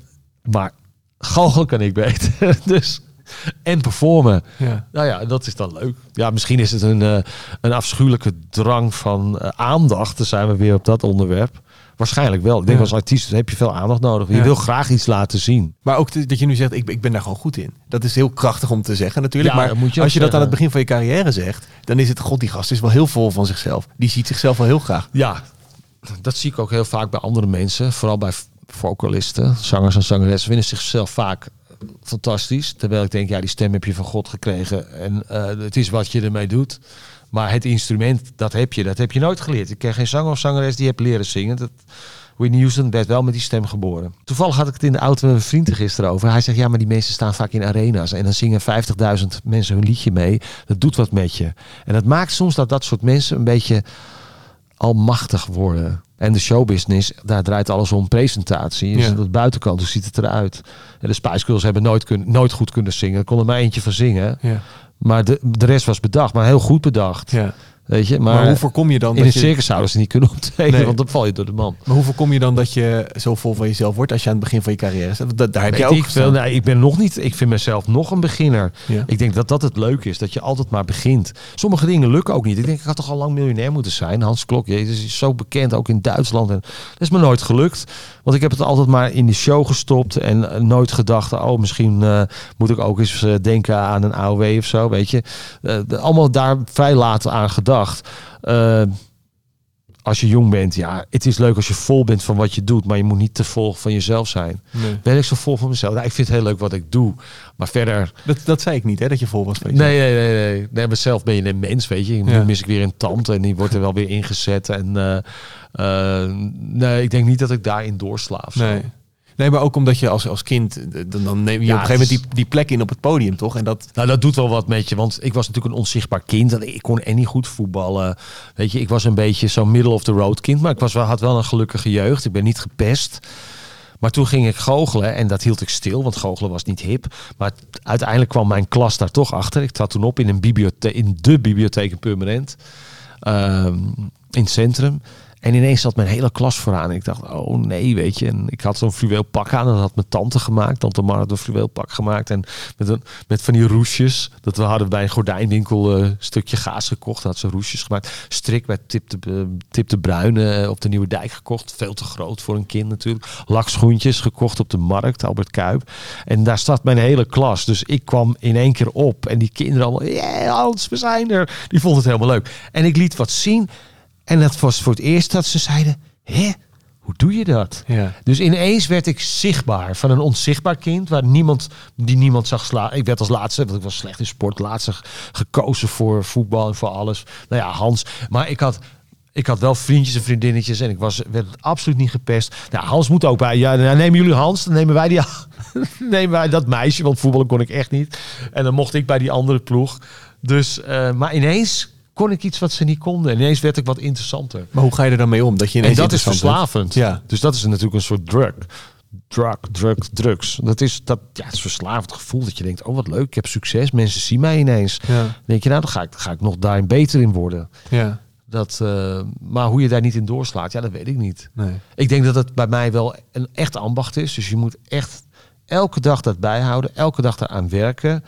maar goochelen kan ik beter. [LAUGHS] dus, en performen. Ja. Nou ja, dat is dan leuk. Ja, misschien is het een, eh, een afschuwelijke drang van eh, aandacht. Dan zijn we weer op dat onderwerp. Waarschijnlijk wel. Ik denk Ja. als artiest heb je veel aandacht nodig. Je Ja. wil graag iets laten zien. Maar ook te- dat je nu zegt, ik, ben- ik ben daar gewoon goed in. Dat is heel krachtig om te zeggen natuurlijk. Ja, maar moet je als je dat aan het begin van je carrière zegt, dan is het, god die gast is wel heel vol van zichzelf. Die ziet zichzelf wel heel graag. Ja, dat zie ik ook heel vaak bij andere mensen. Vooral bij vocalisten, zangers en zangeressen. Vinden zichzelf vaak fantastisch. Terwijl ik denk, ja, die stem heb je van God gekregen. En eh, het is wat je ermee doet. Maar het instrument, dat heb je. Dat heb je nooit geleerd. Ik ken geen zanger of zangeres die heb leren zingen. Dat, Whitney Houston werd wel met die stem geboren. Toevallig had ik het in de auto met mijn vriend er gisteren over. Hij zegt, ja, maar die mensen staan vaak in arena's. En dan zingen 50.000 mensen hun liedje mee. Dat doet wat met je. En dat maakt soms dat dat soort mensen een beetje almachtig worden. En de showbusiness, daar draait alles om presentatie. Dus Ja. dat buitenkant, hoe ziet het eruit? En de Spice Girls hebben nooit, kun, nooit goed kunnen zingen. Er kon er maar eentje van zingen. Ja. Maar de, de rest was bedacht, maar heel goed bedacht. Ja. Weet je? Maar, Maar, hoe voorkom je dan in dat een je... circus zouden ze niet kunnen optreden, Nee. want dan val je door de man. Maar hoe voorkom je dan dat je zo vol van jezelf wordt als je aan het begin van je carrière staat? Dat, daar heb je ook ik, veel, nee, ik ben nog niet. Ik vind mezelf nog een beginner. Ja. Ik denk dat dat het leuke is, dat je altijd maar begint. Sommige dingen lukken ook niet. Ik denk, ik had toch al lang miljonair moeten zijn. Hans Klok, jezus, is zo bekend, ook in Duitsland. En dat is me nooit gelukt. Want ik heb het altijd maar in de show gestopt en eh, nooit gedacht, oh, misschien eh, moet ik ook eens eh, denken aan een AOW of zo, weet je. De- allemaal daar vrij laat aan gedacht. Eh, als je jong bent, ja, het is leuk als je vol bent van wat je doet, maar je moet niet te vol van jezelf zijn. Nee. Ben ik zo vol van mezelf? Nou, ik vind het heel leuk wat ik doe. Maar verder. Dat, dat zei ik niet, hè, dat je vol was van. Nee, nee, nee, nee. nee maar zelf ben je een mens, weet je. Nu Ja. mis ik weer een tand en die wordt er wel weer ingezet. En eh, eh, nee, ik denk niet dat ik daarin doorsla. of zo. Nee. Nee, maar ook omdat je als, als kind, eh, dan, dan neem je Ja, op een gegeven moment die, die plek in op het podium, toch? En dat, Nou, dat doet wel wat met je. Want ik was natuurlijk een onzichtbaar kind. Ik kon en niet goed voetballen. Weet je, ik was een beetje zo'n middle of the road kind. Maar ik was wel, had wel een gelukkige jeugd. Ik ben niet gepest. Maar toen ging ik goochelen en dat hield ik stil, want goochelen was niet hip. Maar uiteindelijk kwam mijn klas daar toch achter. Ik trad toen op in een bibliotheek, in de bibliotheek in Purmerend, ehm, in het centrum. En ineens zat mijn hele klas vooraan. Ik dacht, oh nee, weet je. En ik had zo'n fluweel pak aan. En dat had mijn tante gemaakt. Tante Mar had een fluweel pak gemaakt. En met, een, met van die roesjes. Dat we hadden bij een gordijnwinkel eh, een stukje gaas gekocht. Had ze roesjes gemaakt. Strik bij Tip de, eh, Tip de Bruyne eh, op de Nieuwe Dijk gekocht. Veel te groot voor een kind natuurlijk. Lakschoentjes gekocht op de markt. Albert Kuip. En daar zat mijn hele klas. Dus ik kwam in één keer op. En die kinderen allemaal, yeah, Hans, we zijn er. Die vonden het helemaal leuk. En ik liet wat zien. En dat was voor het eerst dat ze zeiden: Hé, hoe doe je dat? Ja. Dus ineens werd ik zichtbaar van een onzichtbaar kind waar niemand die niemand zag slaan. Ik werd als laatste, want ik was slecht in sport, laatste gekozen voor voetbal en voor alles. Nou ja, Hans. Maar ik had. Ik had wel vriendjes en vriendinnetjes en ik was, werd absoluut niet gepest. Nou, Hans moet ook bij. Ja, nou, nemen jullie Hans, dan nemen wij, die, [LAUGHS] nemen wij dat meisje, want voetballen kon ik echt niet. En dan mocht ik bij die andere ploeg. Dus, eh, maar ineens kon ik iets wat ze niet konden. En ineens werd ik wat interessanter. maar hoe ga je er dan mee om? Dat je En ineens dat is verslavend. Ja. Dus dat is natuurlijk een soort drug. Drug, drug, drugs. Dat is, dat, ja, het is verslavend gevoel dat je denkt, oh wat leuk, ik heb succes. Mensen zien mij ineens. Ja. Dan denk je, nou dan ga ik, dan ga ik nog daarin beter in worden. Ja. Dat, eh, maar hoe je daar niet in doorslaat, ja, dat weet ik niet. Nee. Ik denk dat het bij mij wel een echt ambacht is. Dus je moet echt elke dag dat bijhouden, elke dag daaraan werken.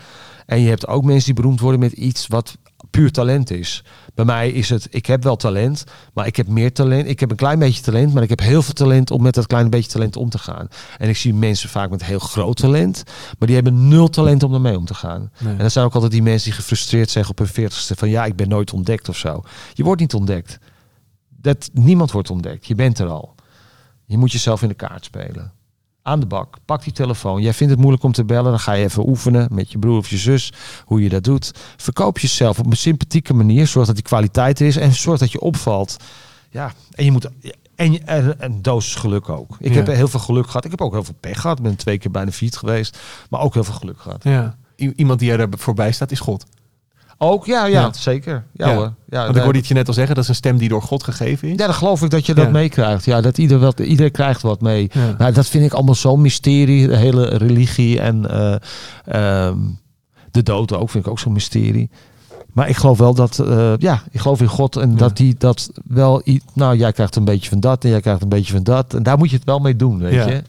En je hebt ook mensen die beroemd worden met iets wat puur talent is. Bij mij is het, ik heb wel talent, maar ik heb meer talent. Ik heb een klein beetje talent, maar ik heb heel veel talent om met dat kleine beetje talent om te gaan. En ik zie mensen vaak met heel groot talent, maar die hebben nul talent om ermee om te gaan. Nee. En dat zijn ook altijd die mensen die gefrustreerd zeggen op hun veertigste van ja, ik ben nooit ontdekt of zo. Je wordt niet ontdekt. Dat, niemand wordt ontdekt. Je bent er al. Je moet jezelf in de kaart spelen. Aan de bak. Pak die telefoon. Jij vindt het moeilijk om te bellen. Dan ga je even oefenen met je broer of je zus. Hoe je dat doet. Verkoop jezelf op een sympathieke manier. Zorg dat die kwaliteit er is. En zorg dat je opvalt. Ja, en je moet... En, en een dosis geluk ook. Ik Ja. heb heel veel geluk gehad. Ik heb ook heel veel pech gehad. Ik ben twee keer bijna fiets geweest. Maar ook heel veel geluk gehad. Ja. Iemand die er voorbij staat is God. Ook, ja, ja, Ja. zeker. Ja, Ja. hoor. Ja, Want ik hoorde het je net al zeggen, dat is een stem die door God gegeven is. Ja, dan geloof ik dat je dat Ja. meekrijgt. Ja, dat ieder, wat, iedereen krijgt wat mee. Ja. Nou, dat vind ik allemaal zo'n mysterie. De hele religie en eh, ehm, de dood ook vind ik ook zo'n mysterie. Maar ik geloof wel dat, eh, ja, ik geloof in God en dat die dat wel, nou, jij krijgt een beetje van dat en jij krijgt een beetje van dat. En daar moet je het wel mee doen, weet je.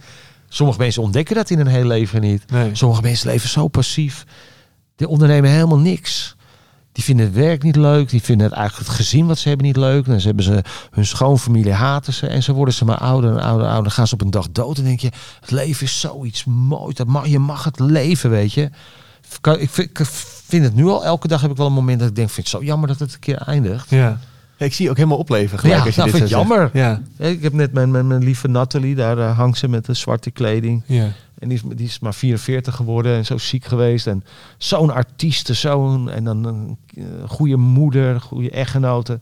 Sommige mensen ontdekken dat in hun hele leven niet. Nee. Sommige mensen leven zo passief. Die ondernemen helemaal niks. Die vinden het werk niet leuk. Die vinden het eigenlijk het gezin wat ze hebben niet leuk. Dan hebben ze hun schoonfamilie haten ze. En zo worden ze maar ouder en ouder en ouder. Dan gaan ze op een dag dood. En denk je, het leven is zoiets moois. Dat mag, je mag het leven, weet je. Ik vind, ik vind het nu al, elke dag heb ik wel een moment dat ik denk, vind het zo jammer dat het een keer eindigt. Ja. Ja, ik zie je ook helemaal opleven gelijk Ja, als je nou, dit vind jammer. Ja. Ik heb net mijn, mijn, mijn lieve Nathalie, daar eh, hangt ze met de zwarte kleding. Ja. En die is, die is maar 44 geworden en zo ziek geweest. En zo'n artieste, zo'n... En dan een eh, goede moeder, goede echtgenote.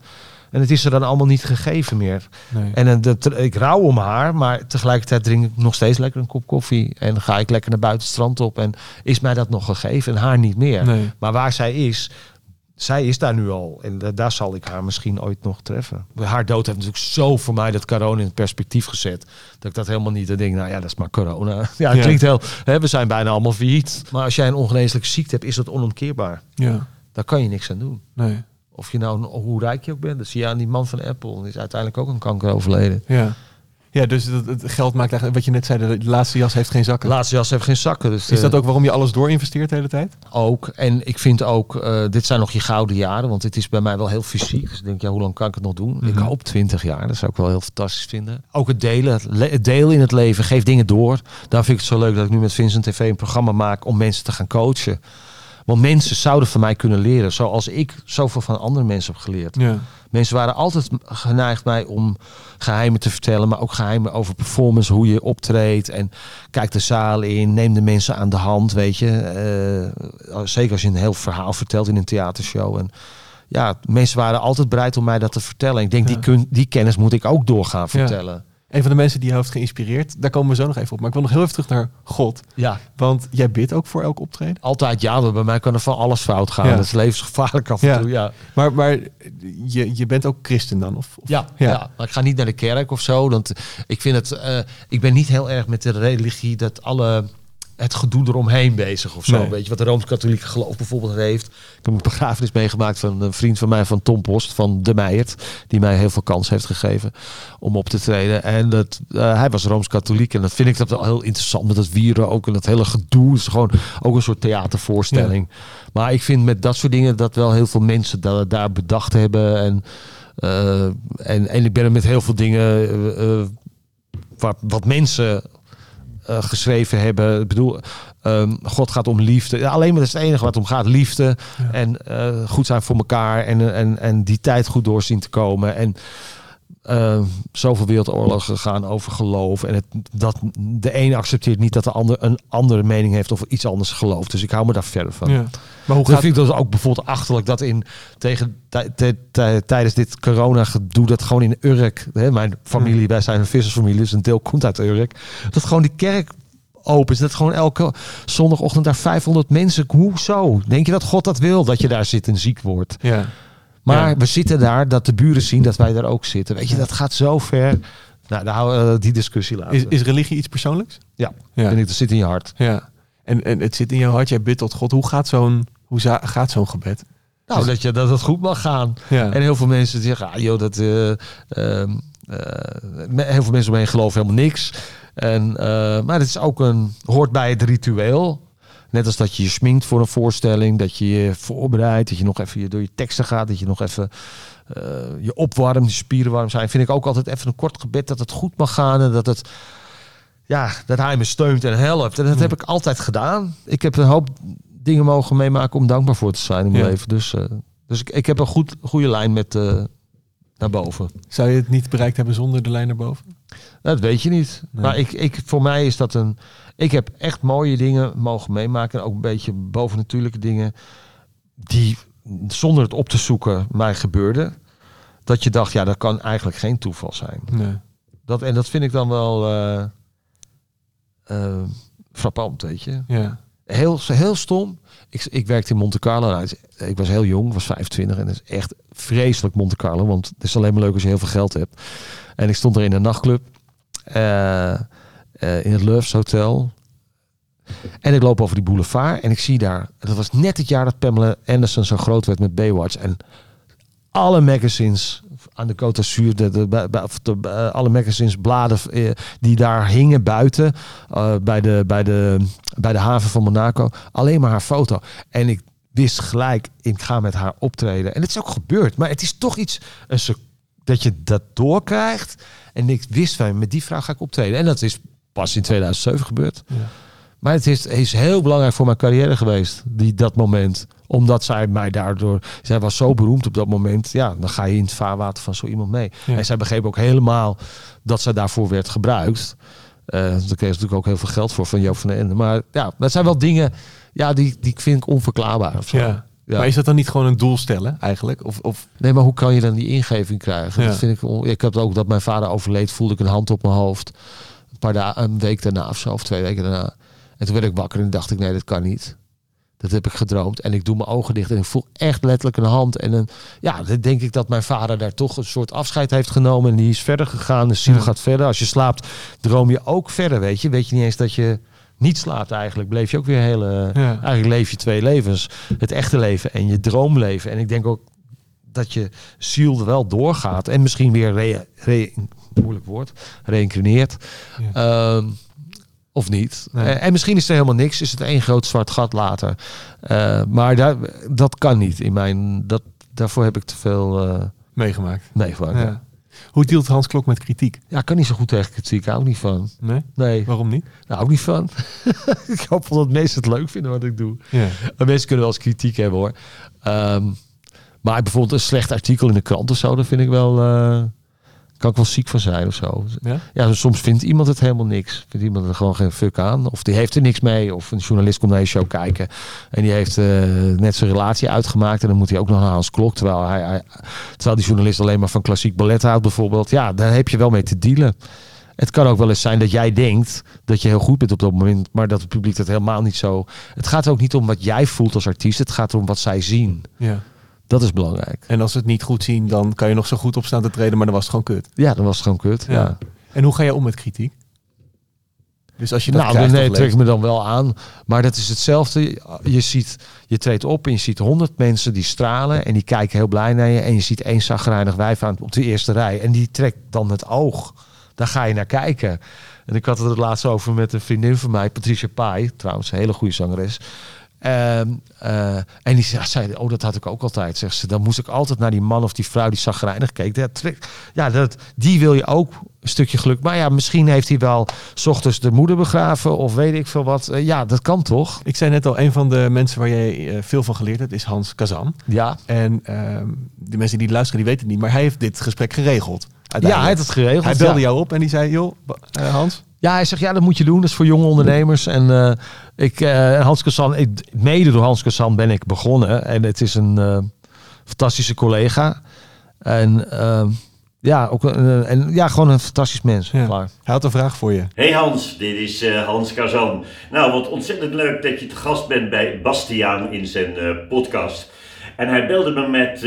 En het is er dan allemaal niet gegeven meer. Nee. En eh, dat, ik rouw om haar, maar tegelijkertijd drink ik nog steeds lekker een kop koffie. En ga ik lekker naar buiten het strand op. En is mij dat nog gegeven en haar niet meer. Nee. Maar waar zij is, zij is daar nu al. En da- daar zal ik haar misschien ooit nog treffen. Haar dood heeft natuurlijk zo voor mij dat corona in het perspectief gezet. Dat ik dat helemaal niet. Dan denk, nou ja, dat is maar corona. [LAUGHS] Ja, het Ja. klinkt heel. Hè, we zijn bijna allemaal failliet. Maar als jij een ongeneeslijke ziekte hebt, is dat onomkeerbaar. Ja, Daar kan je niks aan doen. nee. Of je nou, hoe rijk je ook bent. Dat zie je aan die man van Apple. Die is uiteindelijk ook een kanker overleden. Ja. Ja, dus het, het geld maakt eigenlijk, wat je net zei, de laatste jas heeft geen zakken. De laatste jas heeft geen zakken. Dus Is dat eh, ook waarom je alles doorinvesteert de hele tijd? ook. En ik vind ook, eh, dit zijn nog je gouden jaren. Want dit is bij mij wel heel fysiek. Dus ik denk, ja, hoe lang kan ik het nog doen? Ik Mhm. hoop 20 jaar. Dat zou ik wel heel fantastisch vinden. Ook het delen. Het, le- het delen in het leven. Geef dingen door. Daar vind ik het zo leuk dat ik nu met Vincent TV een programma maak om mensen te gaan coachen. Want mensen zouden van mij kunnen leren. Zoals ik zoveel van andere mensen heb geleerd. Ja. Mensen waren altijd geneigd mij om geheimen te vertellen, maar ook geheimen over performance, hoe je optreedt en kijk de zaal in, neem de mensen aan de hand, weet je. Eh, zeker als je een heel verhaal vertelt in een theatershow. En ja, mensen waren altijd bereid om mij dat te vertellen. Ik denk, die, kun, die kennis moet ik ook doorgaan vertellen. Een van de mensen die jou heeft geïnspireerd, daar komen we zo nog even op. Maar ik wil nog heel even terug naar God. Ja. Want jij bidt ook voor elk optreden. Altijd ja, maar bij mij kan er van alles fout gaan. Ja. Dat is levensgevaarlijk af en Ja. toe, ja. Maar, maar je, je bent ook christen dan? Of, of- Ja, ja. maar ik ga niet naar de kerk of zo. Want ik vind het. eh, ik ben niet heel erg met de religie dat alle. Het gedoe eromheen bezig of zo. Nee. Weet je wat de Rooms-Katholieke geloof bijvoorbeeld heeft. Ik heb een begrafenis meegemaakt van een vriend van mij, van Tom Post, van De Meijert. Die mij heel veel kans heeft gegeven om op te treden. En dat, eh, hij was Rooms-Katholiek. En dat vind ik dat wel heel interessant met dat wieren ook. En dat hele gedoe. Het is gewoon ook een soort theatervoorstelling. Maar ik vind met dat soort dingen dat wel heel veel mensen dat, daar bedacht hebben. En, eh, en, en ik ben er met heel veel dingen eh, wat, wat mensen eh, geschreven hebben. Ik bedoel, ehm, God gaat om liefde. Ja, alleen maar dat is het enige wat om gaat. Liefde. En eh, goed zijn voor elkaar. En, en, en die tijd goed doorzien te komen. En eh, zoveel wereldoorlogen gaan over geloof. En het, dat de ene accepteert niet dat de ander een andere mening heeft of iets anders gelooft. Dus ik hou me daar verder van. Ja. Maar hoe Dat gaat vind ik dus ook bijvoorbeeld achterlijk dat in tegen tij- tij- tij- tijdens dit corona gedoe dat gewoon in Urk, hè, mijn familie, wij zijn een vissersfamilie, dus een deel komt uit Urk, dat gewoon die kerk open is, dat gewoon elke zondagochtend daar 500 mensen, hoezo? Denk je dat God dat wil dat je daar zit en ziek wordt? Ja. Maar Ja. we zitten daar, dat de buren zien dat wij daar ook zitten. Weet je, dat gaat zo ver. Nou, daar houden we die discussie laten. Is, is religie iets persoonlijks? ja, Ja. En dat zit in je hart. Ja. En, en het zit in jouw hart, jij bidt tot God. Hoe gaat zo'n, gaat zo'n gebed? Nou, dat, je, dat het goed mag gaan. Ja. En heel veel mensen zeggen, ah, joh, dat, eh, ehm, eh, heel veel mensen omheen geloven helemaal niks. En, eh, maar het is ook een, hoort bij het ritueel. Net als dat je je sminkt voor een voorstelling, dat je je voorbereidt, dat je nog even door je teksten gaat, dat je nog even eh, je opwarmt, je spieren warm zijn. Vind ik ook altijd even een kort gebed dat het goed mag gaan en dat het ja, dat hij me steunt en helpt. En dat heb ik altijd gedaan. Ik heb een hoop dingen mogen meemaken om dankbaar voor te zijn in mijn Ja. leven. Dus, eh, dus ik, ik heb een goed, goede lijn met eh, naar boven. Zou je het niet bereikt hebben zonder de lijn naar boven? Dat weet je niet. Nee. Maar ik, ik, voor mij is dat een. Ik heb echt mooie dingen mogen meemaken. En ook een beetje bovennatuurlijke dingen. Die zonder het op te zoeken mij gebeurden. Dat je dacht, ja, dat kan eigenlijk geen toeval zijn. Nee. Dat, en dat vind ik dan wel eh eh, frappant, weet je. Ja. Heel, heel stom. Ik, ik werkte in Monte Carlo. Nou, ik was heel jong, was 25. En het is echt vreselijk Monte Carlo. Want het is alleen maar leuk als je heel veel geld hebt. En ik stond er in een nachtclub. eh, eh, in het Loves Hotel. En ik loop over die boulevard. En ik zie daar... Dat was net het jaar dat Pamela Anderson zo groot werd met Baywatch. En alle magazines aan de Côte d'Azur, de, de, eh, alle magazines, bladen die daar hingen buiten bij, de, bij, de, bij de haven van Monaco. Alleen maar haar foto. En ik wist gelijk, ik ga met haar optreden. En het is ook gebeurd. Maar het is toch iets een dat je dat doorkrijgt. En ik wist van, met die vrouw ga ik optreden. En dat is pas in 2007 gebeurd. Maar het is, is heel belangrijk voor mijn carrière geweest, die, dat moment. Omdat zij mij daardoor... Zij was zo beroemd op dat moment. Ja, dan ga je in het vaarwater van zo iemand mee. Ja. En zij begreep ook helemaal dat zij daarvoor werd gebruikt. daar kreeg ze natuurlijk ook heel veel geld voor van Joop van den Ende. Maar ja, dat zijn wel dingen ja, die, die vind ik onverklaarbaar. Of zo. Ja. Ja. Maar is dat dan niet gewoon een doel stellen eigenlijk? Of, of Nee, maar hoe kan je dan die ingeving krijgen? Ja. Dat vind ik, on- ik heb ook dat mijn vader overleed, voelde ik een hand op mijn hoofd. Een paar dagen, een week daarna of zo, of twee weken daarna. En toen werd ik wakker en dacht ik, nee, dat kan niet. Dat heb ik gedroomd. En ik doe mijn ogen dicht en ik voel echt letterlijk een hand. En een, ja, dan denk ik dat mijn vader daar toch een soort afscheid heeft genomen. En die is verder gegaan. De ziel Ja. gaat verder. Als je slaapt, droom je ook verder, weet je. Weet je niet eens dat je niet slaapt eigenlijk. Bleef je ook weer hele... Ja. Eigenlijk leef je twee levens. Het echte leven en je droomleven. En ik denk ook dat je ziel er wel doorgaat. En misschien weer, re, re- moeilijk woord, reïncarneert. Ehm, of niet. Nee. En, en misschien is er helemaal niks. Is het één groot zwart gat later. Eh, maar daar, dat kan niet. In mijn, dat, daarvoor heb ik te veel eh meegemaakt? meegemaakt. Ja. Ja. Hoe deelt Hans Klok met kritiek? ja, ik kan niet zo goed tegen kritiek. Hou ik niet van. Nee? Nee, Waarom niet? hou ik niet van. [LAUGHS] ik hoop dat mensen het leuk vinden wat ik doe. Ja. Mensen kunnen wel eens kritiek hebben hoor. Ehm, maar bijvoorbeeld een slecht artikel in de krant of zo, dat vind ik wel. eh, kan ik wel ziek van zijn of zo. Ja? Ja, soms vindt iemand het helemaal niks. Vindt iemand er gewoon geen fuck aan. Of die heeft er niks mee. Of een journalist komt naar je show kijken. En die heeft eh, net zijn relatie uitgemaakt. En dan moet hij ook nog naar Hans Klok. Terwijl, hij, hij- terwijl die journalist alleen maar van klassiek ballet houdt bijvoorbeeld. Ja, daar heb je wel mee te dealen. Het kan ook wel eens zijn dat jij denkt dat je heel goed bent op dat moment. Maar dat het publiek dat helemaal niet zo... Het gaat ook niet om wat jij voelt als artiest. Het gaat om wat zij zien. ja. Dat is belangrijk. En als ze het niet goed zien, dan kan je nog zo goed op staan te treden, maar dan was het gewoon kut. Ja, dan was het gewoon kut. Ja. ja. En hoe ga je om met kritiek? Dus als je dat nou, krijgt nee, of trek ik leest- me dan wel aan. Maar dat is hetzelfde. Je ziet, je treedt op en je ziet honderd mensen die stralen en die kijken heel blij naar je. En je ziet één zagrijnig wijf aan op de eerste rij. En die trekt dan het oog. Daar ga je naar kijken. En ik had het er laatst over met een vriendin van mij, Patricia Pai, trouwens, een hele goede zangeres. Ehm, eh, en die zei- oh, dat had ik ook altijd, zegt ze. Dan moest ik altijd naar die man of die vrouw die zagrijnig keek. Dat ja, dat, die wil je ook een stukje geluk. Maar ja, misschien heeft hij wel 's ochtends de moeder begraven of weet ik veel wat. Eh, ja, dat kan toch? Ik zei net al, een van de mensen waar jij eh, veel van geleerd hebt is Hans Kazan. Ja. En ehm de mensen die luisteren, die weten het niet, maar hij heeft dit gesprek geregeld. Ja, hij heeft het geregeld. Hij belde ja. jou op en die zei, joh, Hans, Ja, hij zegt ja, dat moet je doen. Dat is voor jonge ondernemers. En eh, ik, eh, Hans Kassan, ik, mede door Hans Kassan ben ik begonnen. En het is een eh, fantastische collega. En ja, ook een, en ja, gewoon een fantastisch mens. Ja. Klaar. hij had een vraag voor je. Hey Hans, dit is eh, Hans Kazan. Nou, wat ontzettend leuk dat je te gast bent bij Bastiaan in zijn eh, podcast. En hij belde me met eh,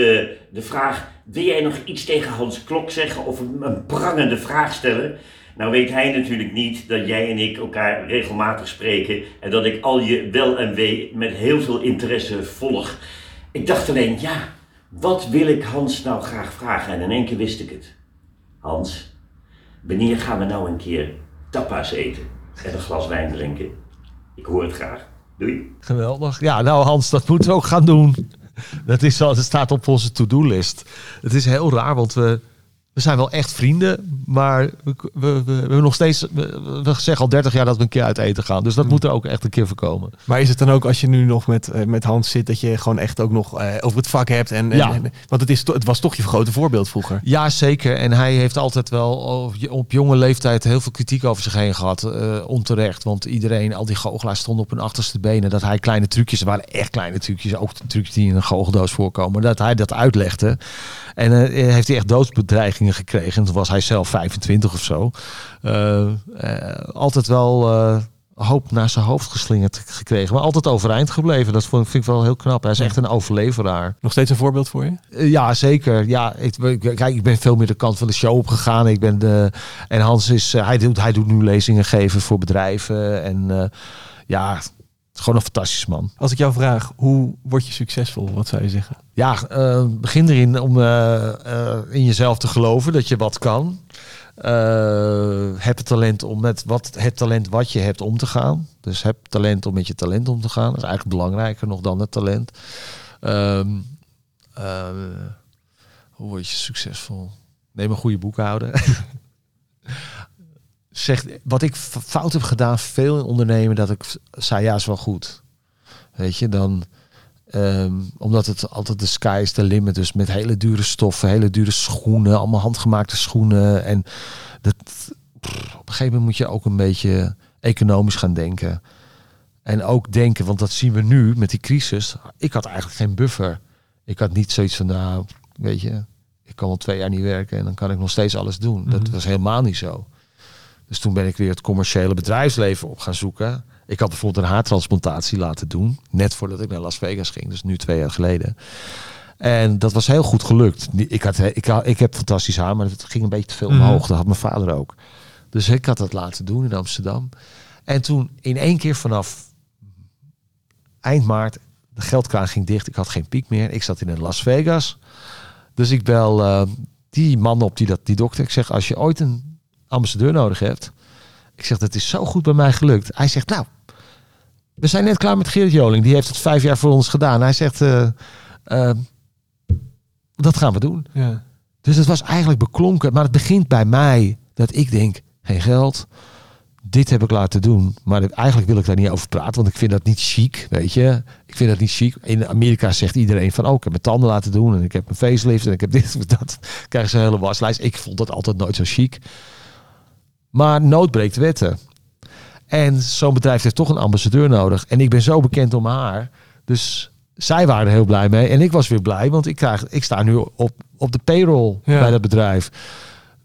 de vraag: wil jij nog iets tegen Hans Klok zeggen of een, een prangende vraag stellen? Nou weet hij natuurlijk niet dat jij en ik elkaar regelmatig spreken en dat ik al je wel en wee met heel veel interesse volg. Ik dacht alleen, ja, wat wil ik Hans nou graag vragen? En in één keer wist ik het. Hans, Wanneer gaan we nou een keer tapa's eten en een glas wijn drinken? Ik hoor het graag. Doei. Geweldig. Ja, nou Hans, dat moeten we ook gaan doen. Dat, is al, dat staat op onze to-do-list. Het is heel raar, want we, we zijn wel echt vrienden. Maar we, we, we, hebben nog steeds... We, we zeggen al 30 jaar dat we een keer uit eten gaan. Dus dat moet er ook echt een keer voorkomen. Maar is het dan ook als je nu nog met, eh, met Hans zit, dat je gewoon echt ook nog eh, over het vak hebt? En, en- Ja. en- want het, is, het was toch je grote voorbeeld vroeger. Ja, zeker. En hij heeft altijd wel op- jonge leeftijd heel veel kritiek over zich heen gehad. eh, onterecht. Want iedereen, al die goochelaars stonden op hun achterste benen. Dat hij kleine trucjes, er waren echt kleine trucjes. Ook trucjes die in een goocheldoos voorkomen. Dat hij dat uitlegde. En heeft hij echt doodsbedreigingen gekregen. En toen was hij zelf 25 of zo. Eh, eh, altijd wel eh, hoop naar zijn hoofd geslingerd gekregen. Maar altijd overeind gebleven. Dat vind ik wel heel knap. Hij is echt een overleveraar. Nog steeds een voorbeeld voor je? Ja, zeker. Ja, ik, kijk, ik ben veel meer de kant van de show opgegaan. Ik ben de, en Hans is, hij, doet, hij doet nu lezingen geven voor bedrijven. En ja, gewoon een fantastisch man. Als ik jou vraag, hoe word je succesvol? Wat zou je zeggen? Ja, eh, begin erin om eh, eh, in jezelf te geloven dat je wat kan. Heb het talent om met wat, het talent wat je hebt om te gaan. Dus heb talent om met je talent om te gaan. Dat is eigenlijk belangrijker nog dan het talent. Ehm, eh, hoe word je succesvol? Neem een goede boekhouder. [LAUGHS] zeg, wat ik fout heb gedaan, veel in ondernemen, dat ik zei ja, is wel goed. Weet je, dan Ehm, omdat het altijd de sky is the limit. Dus met hele dure stoffen, hele dure schoenen, allemaal handgemaakte schoenen. En dat, pff, op een gegeven moment moet je ook een beetje economisch gaan denken. En ook denken, want dat zien we nu met die crisis. Ik had eigenlijk geen buffer. Ik had niet zoiets van, nou, weet je, ik kan wel twee jaar niet werken en dan kan ik nog steeds alles doen. Dat Mhm. was helemaal niet zo. Dus toen ben ik weer het commerciële bedrijfsleven op gaan zoeken. Ik had bijvoorbeeld een haartransplantatie laten doen, net voordat ik naar Las Vegas ging, dus nu twee jaar geleden. En dat was heel goed gelukt. Ik, had, ik, had- ik heb fantastisch haar, maar het ging een beetje te veel Mhm. omhoog. Dat had mijn vader ook. Dus ik had dat laten doen in Amsterdam. En toen in één keer vanaf eind maart, de geldkraan ging dicht. Ik had geen piek meer. Ik zat in een Las Vegas. Dus ik bel eh, die man op, die, dat, die dokter. Ik zeg, als je ooit een ambassadeur nodig hebt. Ik zeg, dat is zo goed bij mij gelukt. Hij zegt, nou, we zijn net klaar met Gerrit Joling. Die heeft het vijf jaar voor ons gedaan. Hij zegt, eh, eh, dat gaan we doen. Ja. Dus het was eigenlijk beklonken. Maar het begint bij mij dat ik denk, geen geld. Dit heb ik laten doen. Maar eigenlijk wil ik daar niet over praten. Want ik vind dat niet chic, weet je. Ik vind dat niet chic. In Amerika zegt iedereen van... Oh, ik heb mijn tanden laten doen. En ik heb mijn facelift. En ik heb dit en dat. [LAUGHS] Krijgen ze een hele waslijst. Ik vond dat altijd nooit zo chic. Maar nood breekt wetten. En zo'n bedrijf heeft toch een ambassadeur nodig. En ik ben zo bekend om haar. Dus zij waren er heel blij mee. En ik was weer blij, want ik, krijg, ik sta nu op, op de payroll Ja. bij dat bedrijf.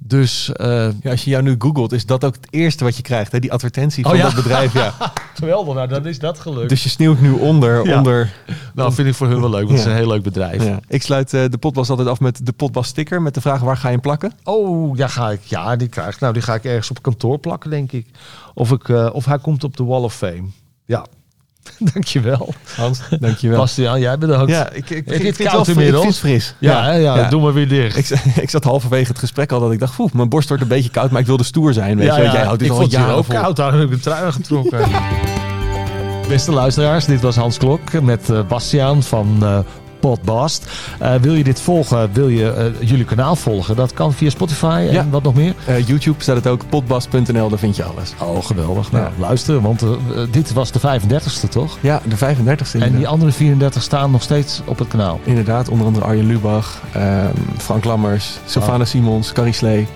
Dus eh, Ja, als je jou nu googelt, is dat ook het eerste wat je krijgt. Hè? Die advertentie Oh van ja? dat bedrijf. Ja. [LAUGHS] geweldig, nou dan is dat gelukt. Dus je sneeuwt nu onder. Ja. onder nou, vind ik voor hun wel leuk, want het is een heel leuk bedrijf. ja. Ik sluit eh, de potbas altijd af met de potbas sticker. Met de vraag waar ga je hem plakken? Oh, ja, ga ik, ja, die krijg ik. Nou, die ga ik ergens op kantoor plakken, denk ik. Of, ik, eh, of hij komt op de Wall of Fame. Ja, [LAUGHS] dankjewel. Hans, dankjewel. Bastiaan, jij bedankt. Ja, ik, ik, Het ik is vind het koud wel fris. Ik inmiddels. het fris. Ja, ja, ja, doe maar weer dicht. Ik, ik zat halverwege het gesprek al dat ik dacht, poeh, mijn borst wordt een beetje koud, maar ik wilde stoer zijn. Weet ja, je, want ja, jij houdt dit ik al vond het ook koud, daarom heb ik de trui aangetrokken. [LAUGHS] Beste luisteraars, dit was Hans Klok met eh, Bastiaan van eh Podbast. Eh, wil je dit volgen, wil je eh, jullie kanaal volgen? Dat kan via Spotify en Ja. wat nog meer? Eh, YouTube staat het ook, potbas.nl, daar vind je alles. Oh, geweldig. Nou, Ja. luister, want dit was de 35ste, toch? Ja, de 35ste. En die andere 34 staan nog steeds op het kanaal. Inderdaad, onder andere Arjen Lubach, ehm, Frank Lammers, Sylvana Simons, Carrie Slee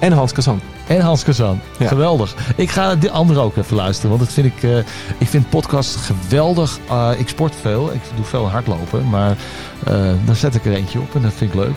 en Hans Kazan. En Hans Kazan. Ja. Geweldig. Ik ga de andere ook even luisteren. Want dat vind ik, eh, ik vind podcast geweldig. Eh, ik sport veel. Ik doe veel hardlopen. Maar eh dan zet ik er eentje op en dat vind ik leuk.